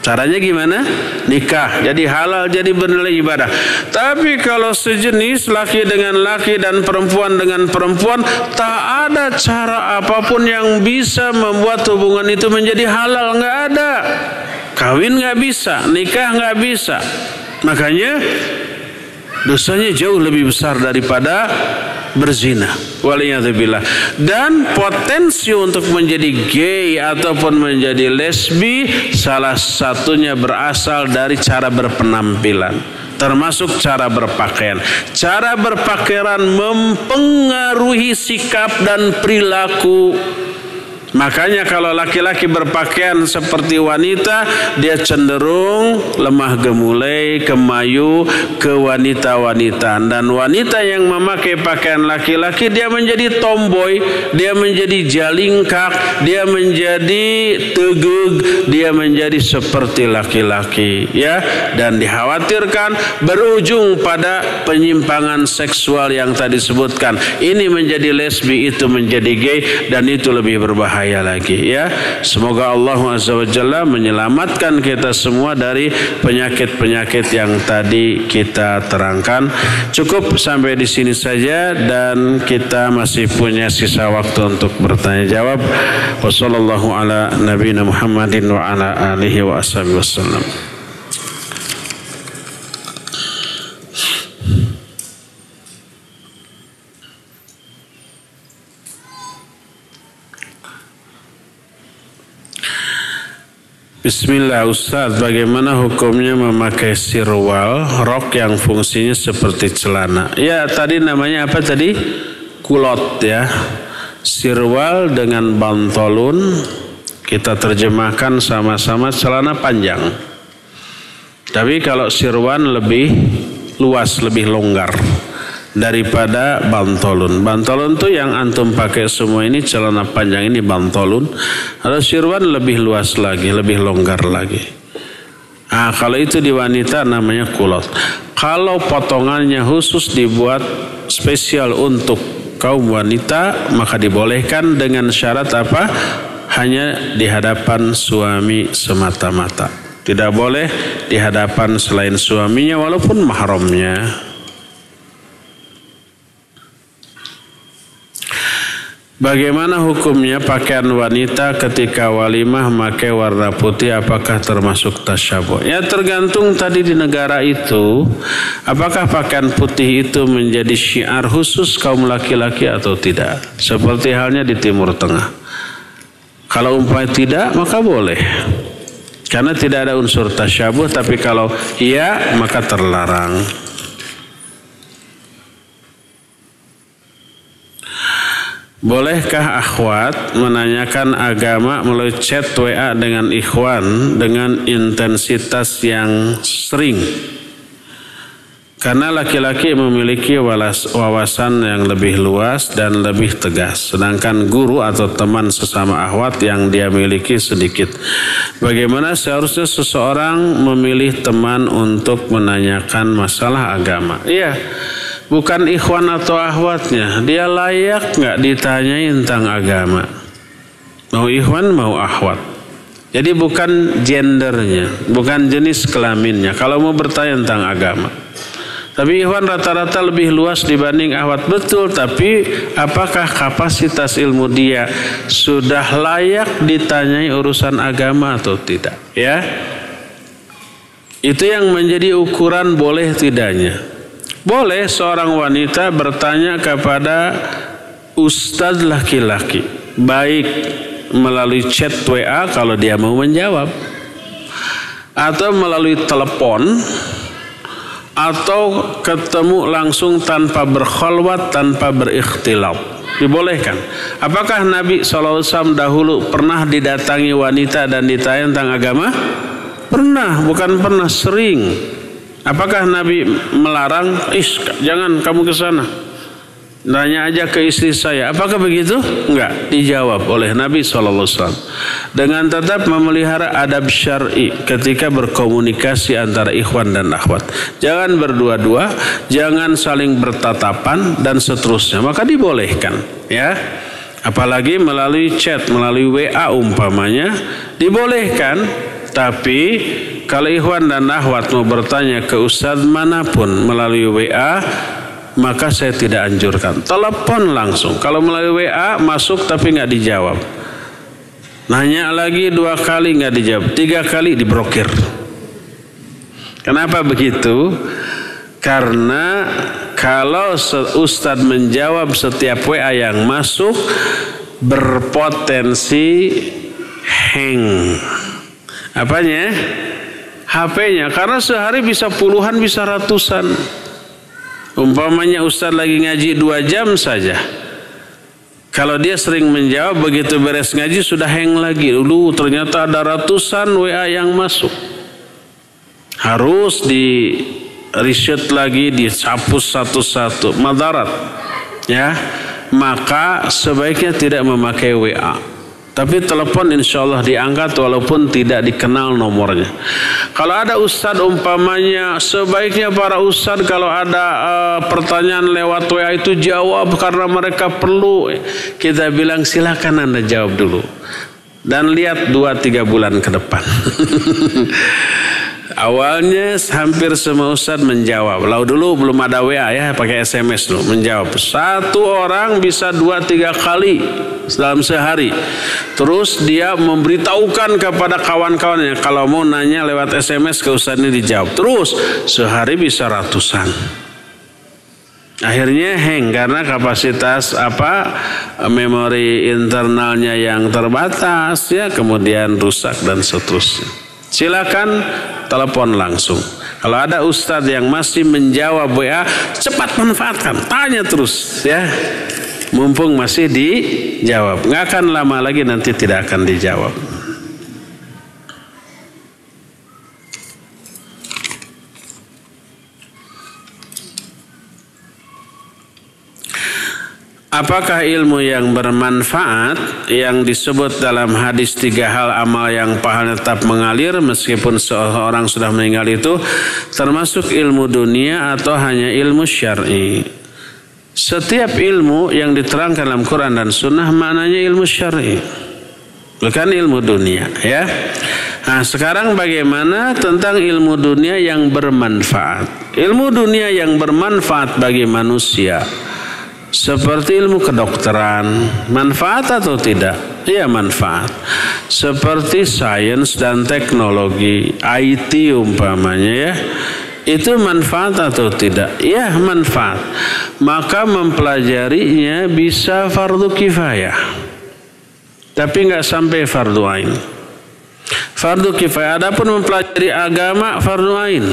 Caranya gimana? Nikah. Jadi halal, jadi bernilai ibadah. Tapi kalau sejenis laki dengan laki dan perempuan dengan perempuan, tak ada cara apa pun yang bisa membuat hubungan itu menjadi halal. Nggak ada. Kawin nggak bisa, nikah nggak bisa. Makanya dosanya jauh lebih besar daripada berzina. Waliyadzubillah. Dan potensi untuk menjadi gay ataupun menjadi lesbi salah satunya berasal dari cara berpenampilan termasuk cara berpakaian. Cara berpakaian mempengaruhi sikap dan perilaku Makanya kalau laki-laki berpakaian seperti wanita, dia cenderung lemah gemulai, kemayu, ke wanita-wanita. Dan wanita yang memakai pakaian laki-laki, dia menjadi tomboy, dia menjadi jalingkak, dia menjadi tegug, dia menjadi seperti laki-laki. ya Dan dikhawatirkan berujung pada penyimpangan seksual yang tadi disebutkan. Ini menjadi lesbi, itu menjadi gay, dan itu lebih berbahaya bahaya lagi ya. Semoga Allah Azza wa Jalla menyelamatkan kita semua dari penyakit-penyakit yang tadi kita terangkan. Cukup sampai di sini saja dan kita masih punya sisa waktu untuk bertanya jawab. Wassalamualaikum ala nabiyina Muhammadin wa ala alihi wa ashabihi wasallam. Bismillah Ustaz, bagaimana hukumnya memakai sirwal, rok yang fungsinya seperti celana? Ya, tadi namanya apa tadi? Kulot ya. Sirwal dengan bantolun, kita terjemahkan sama-sama celana panjang. Tapi kalau sirwan lebih luas, lebih longgar daripada bantolun. Bantolun tuh yang antum pakai semua ini celana panjang ini bantolun. Kalau sirwan lebih luas lagi, lebih longgar lagi. Ah, kalau itu di wanita namanya kulot. Kalau potongannya khusus dibuat spesial untuk kaum wanita, maka dibolehkan dengan syarat apa? Hanya di hadapan suami semata-mata. Tidak boleh di hadapan selain suaminya walaupun mahramnya. Bagaimana hukumnya pakaian wanita ketika walimah pakai warna putih apakah termasuk tasyabuh? Ya tergantung tadi di negara itu apakah pakaian putih itu menjadi syiar khusus kaum laki-laki atau tidak? Seperti halnya di Timur Tengah. Kalau umpamanya tidak maka boleh. Karena tidak ada unsur tasyabuh tapi kalau iya maka terlarang. Bolehkah akhwat menanyakan agama melalui chat WA dengan ikhwan dengan intensitas yang sering? Karena laki-laki memiliki wawasan yang lebih luas dan lebih tegas. Sedangkan guru atau teman sesama akhwat yang dia miliki sedikit. Bagaimana seharusnya seseorang memilih teman untuk menanyakan masalah agama? Iya bukan ikhwan atau ahwatnya. Dia layak nggak ditanyain tentang agama. Mau ikhwan, mau ahwat. Jadi bukan gendernya, bukan jenis kelaminnya. Kalau mau bertanya tentang agama. Tapi ikhwan rata-rata lebih luas dibanding ahwat. Betul, tapi apakah kapasitas ilmu dia sudah layak ditanyai urusan agama atau tidak? Ya, itu yang menjadi ukuran boleh tidaknya. Boleh seorang wanita bertanya kepada ustadz laki-laki, baik melalui chat WA kalau dia mau menjawab, atau melalui telepon, atau ketemu langsung tanpa berkholwat, tanpa berikhtilaf. Dibolehkan. Apakah Nabi SAW dahulu pernah didatangi wanita dan ditanya tentang agama? Pernah, bukan pernah, sering. Apakah Nabi melarang? Is, jangan kamu ke sana. Nanya aja ke istri saya. Apakah begitu? Enggak. Dijawab oleh Nabi SAW. Dengan tetap memelihara adab syari ketika berkomunikasi antara ikhwan dan akhwat. Jangan berdua-dua, jangan saling bertatapan dan seterusnya. Maka dibolehkan. Ya. Apalagi melalui chat, melalui WA umpamanya. Dibolehkan. Tapi kalau ikhwan dan ahwat mau bertanya ke ustadz mana pun melalui WA, maka saya tidak anjurkan. Telepon langsung. Kalau melalui WA masuk tapi nggak dijawab. Nanya lagi dua kali nggak dijawab, tiga kali dibrokir. Kenapa begitu? Karena kalau ustadz menjawab setiap WA yang masuk berpotensi hang. Apanya? HP-nya karena sehari bisa puluhan bisa ratusan. Umpamanya Ustadz lagi ngaji dua jam saja. Kalau dia sering menjawab begitu beres ngaji sudah hang lagi. Dulu ternyata ada ratusan WA yang masuk. Harus di riset lagi dicapus satu-satu. Madarat. Ya. Maka sebaiknya tidak memakai WA tapi telepon insya Allah diangkat walaupun tidak dikenal nomornya. Kalau ada ustadz umpamanya sebaiknya para ustadz kalau ada uh, pertanyaan lewat WA itu jawab karena mereka perlu. Kita bilang silakan anda jawab dulu. Dan lihat dua tiga bulan ke depan. Awalnya hampir semua ustadz menjawab. Lalu dulu belum ada WA ya, pakai SMS dulu menjawab. Satu orang bisa dua tiga kali dalam sehari. Terus dia memberitahukan kepada kawan-kawannya kalau mau nanya lewat SMS ke ustadz ini dijawab. Terus sehari bisa ratusan. Akhirnya hang karena kapasitas apa memori internalnya yang terbatas ya kemudian rusak dan seterusnya. Silakan telepon langsung. Kalau ada ustadz yang masih menjawab WA, cepat manfaatkan, tanya terus ya. Mumpung masih dijawab, nggak akan lama lagi nanti tidak akan dijawab. Apakah ilmu yang bermanfaat yang disebut dalam hadis tiga hal amal yang pahalanya tetap mengalir meskipun seorang sudah meninggal itu termasuk ilmu dunia atau hanya ilmu syar'i? Setiap ilmu yang diterangkan dalam Quran dan Sunnah maknanya ilmu syar'i, bukan ilmu dunia, ya. Nah, sekarang bagaimana tentang ilmu dunia yang bermanfaat? Ilmu dunia yang bermanfaat bagi manusia seperti ilmu kedokteran, manfaat atau tidak? Iya manfaat. Seperti sains dan teknologi, IT umpamanya ya. Itu manfaat atau tidak? Ya manfaat. Maka mempelajarinya bisa fardu kifayah. Tapi nggak sampai fardu ain. Fardu kifayah. Adapun mempelajari agama fardu ain.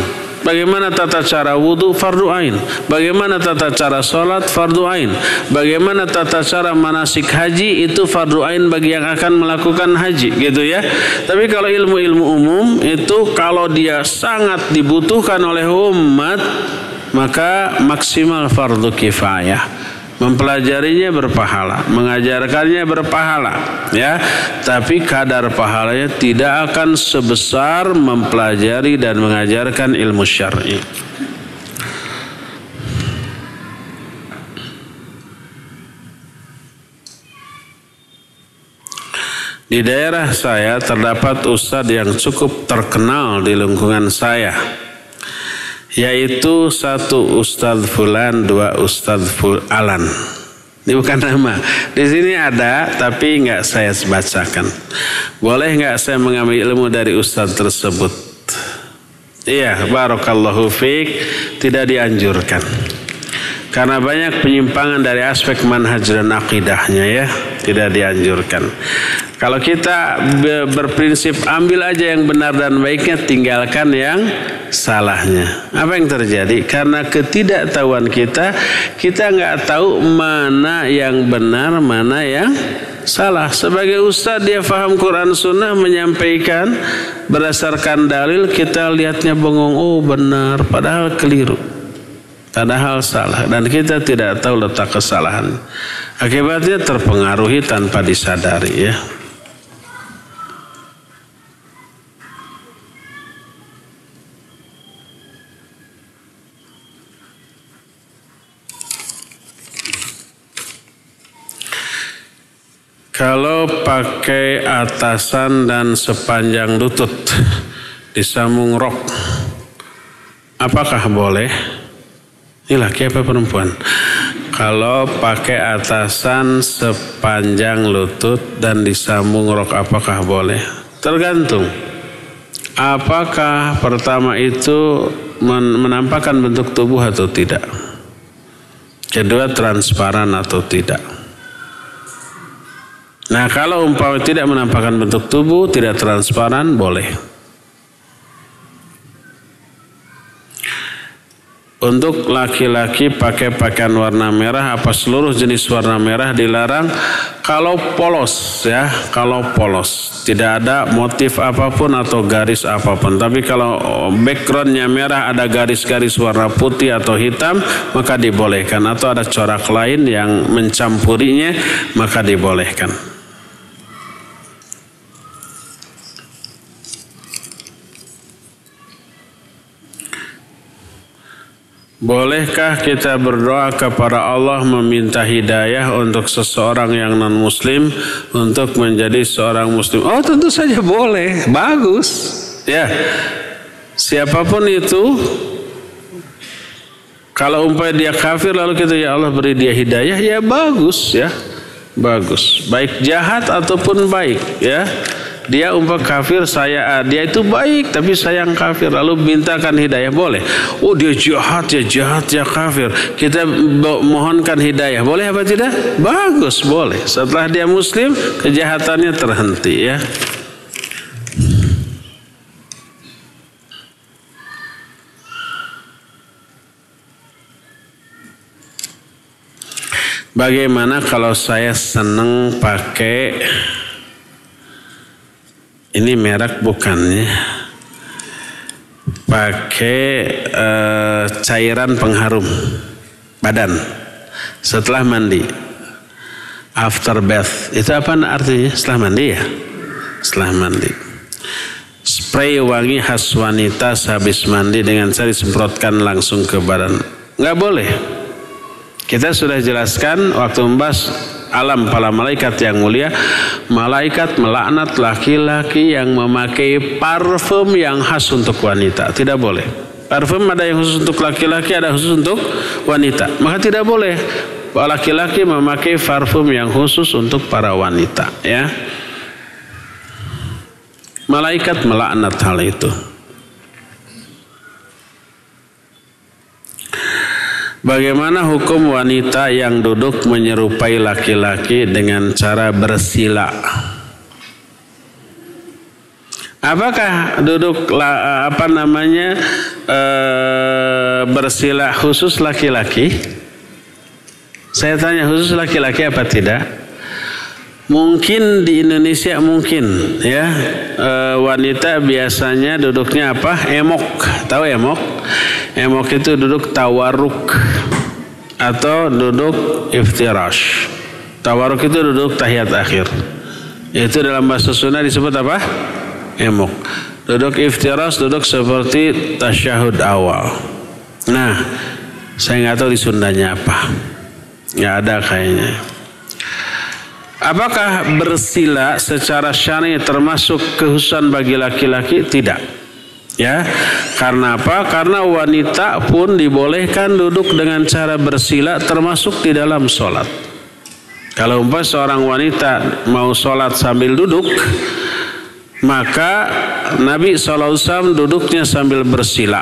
Bagaimana tata cara wudhu fardu ain. Bagaimana tata cara sholat fardu ain. Bagaimana tata cara manasik haji itu fardu ain bagi yang akan melakukan haji gitu ya. Tapi kalau ilmu-ilmu umum itu kalau dia sangat dibutuhkan oleh umat maka maksimal fardu kifayah. Mempelajarinya berpahala, mengajarkannya berpahala, ya. Tapi kadar pahalanya tidak akan sebesar mempelajari dan mengajarkan ilmu syar'i. Di daerah saya terdapat ustadz yang cukup terkenal di lingkungan saya yaitu satu Ustadz Fulan, dua Ustadz Alan. Ini bukan nama. Di sini ada, tapi nggak saya bacakan. Boleh nggak saya mengambil ilmu dari Ustadz tersebut? Iya, barokallahu fiq tidak dianjurkan. Karena banyak penyimpangan dari aspek manhaj dan akidahnya ya, tidak dianjurkan. Kalau kita berprinsip ambil aja yang benar dan baiknya, tinggalkan yang salahnya. Apa yang terjadi? Karena ketidaktahuan kita, kita nggak tahu mana yang benar, mana yang salah. Sebagai ustadz dia faham Quran Sunnah menyampaikan berdasarkan dalil kita lihatnya bengong, oh benar, padahal keliru. Padahal salah dan kita tidak tahu letak kesalahan. Akibatnya terpengaruhi tanpa disadari ya. Kalau pakai atasan dan sepanjang lutut disambung rok, apakah boleh? Ini laki apa perempuan? Kalau pakai atasan sepanjang lutut dan disambung rok, apakah boleh? Tergantung. Apakah pertama itu menampakkan bentuk tubuh atau tidak? Kedua transparan atau tidak? Nah kalau umpama tidak menampakkan bentuk tubuh, tidak transparan, boleh. Untuk laki-laki pakai pakaian warna merah apa seluruh jenis warna merah dilarang kalau polos ya, kalau polos. Tidak ada motif apa pun atau garis apa pun. Tapi kalau backgroundnya merah ada garis-garis warna putih atau hitam maka dibolehkan. Atau ada corak lain yang mencampurinya maka dibolehkan. Bolehkah kita berdoa kepada Allah meminta hidayah untuk seseorang yang non muslim untuk menjadi seorang muslim? Oh tentu saja boleh, bagus. Ya, siapa pun itu kalau umpamanya dia kafir lalu kita ya Allah beri dia hidayah. Ya bagus ya. Bagus. Baik jahat ataupun baik ya Dia umpah kafir, saya dia itu baik tapi sayang kafir. Lalu mintakan hidayah boleh. Oh dia jahat ya jahat ya kafir. Kita mohonkan hidayah boleh apa tidak? Bagus boleh. Setelah dia muslim kejahatannya terhenti ya. Bagaimana kalau saya seneng pakai ini merek bukannya pakai uh, cairan pengharum badan. Setelah mandi. After bath. Itu apa artinya? Setelah mandi ya? Setelah mandi. Spray wangi khas wanita sehabis mandi dengan cara disemprotkan langsung ke badan. Nggak boleh. Kita sudah jelaskan waktu membahas alam para malaikat yang mulia. Malaikat melaknat laki-laki yang memakai parfum yang khas untuk wanita. Tidak boleh. Parfum ada yang khusus untuk laki-laki, ada khusus untuk wanita. Maka tidak boleh laki-laki memakai parfum yang khusus untuk para wanita. Ya, malaikat melaknat hal itu. Bagaimana hukum wanita yang duduk menyerupai laki-laki dengan cara bersila? Apakah duduk apa namanya e, bersila khusus laki-laki? Saya tanya khusus laki-laki apa tidak? Mungkin di Indonesia mungkin ya e, wanita biasanya duduknya apa? Emok, tahu emok? Emok itu duduk tawaruk atau duduk iftirash. Tawaruk itu duduk tahiyat akhir. Itu dalam bahasa Sunda disebut apa? Emok. Duduk iftirash duduk seperti tasyahud awal. Nah, saya nggak tahu di Sundanya apa. Nggak ada kayaknya. Apakah bersila secara syar'i termasuk kehususan bagi laki-laki? Tidak. Ya, karena apa? Karena wanita pun dibolehkan duduk dengan cara bersila termasuk di dalam sholat. Kalau umpah seorang wanita mau sholat sambil duduk, maka Nabi SAW duduknya sambil bersila.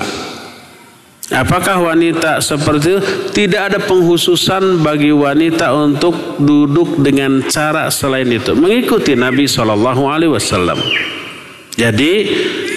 Apakah wanita seperti itu? Tidak ada penghususan bagi wanita untuk duduk dengan cara selain itu. Mengikuti Nabi Shallallahu Alaihi Wasallam. Jadi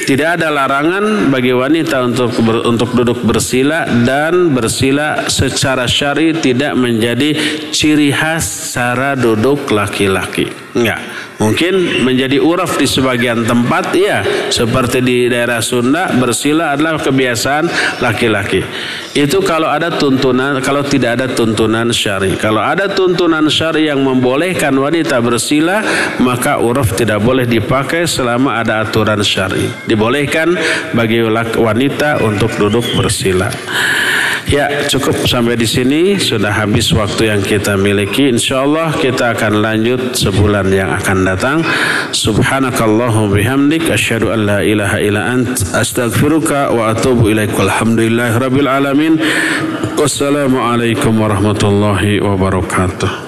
tidak ada larangan bagi wanita untuk ber, untuk duduk bersila dan bersila secara syari tidak menjadi ciri khas cara duduk laki-laki. Enggak. Mungkin menjadi uraf di sebagian tempat, ya. Seperti di daerah Sunda, bersila adalah kebiasaan laki-laki. Itu kalau ada tuntunan, kalau tidak ada tuntunan syari. Kalau ada tuntunan syari yang membolehkan wanita bersila, maka uraf tidak boleh dipakai selama ada aturan syari. Dibolehkan bagi wanita untuk duduk bersila. Ya cukup sampai di sini sudah habis waktu yang kita miliki. Insya Allah kita akan lanjut sebulan yang akan datang. Subhanakallahu bihamdik asyhadu an la ilaha illa ant astaghfiruka wa atubu ilaik. Walhamdulillahirabbil alamin. Wassalamualaikum warahmatullahi wabarakatuh.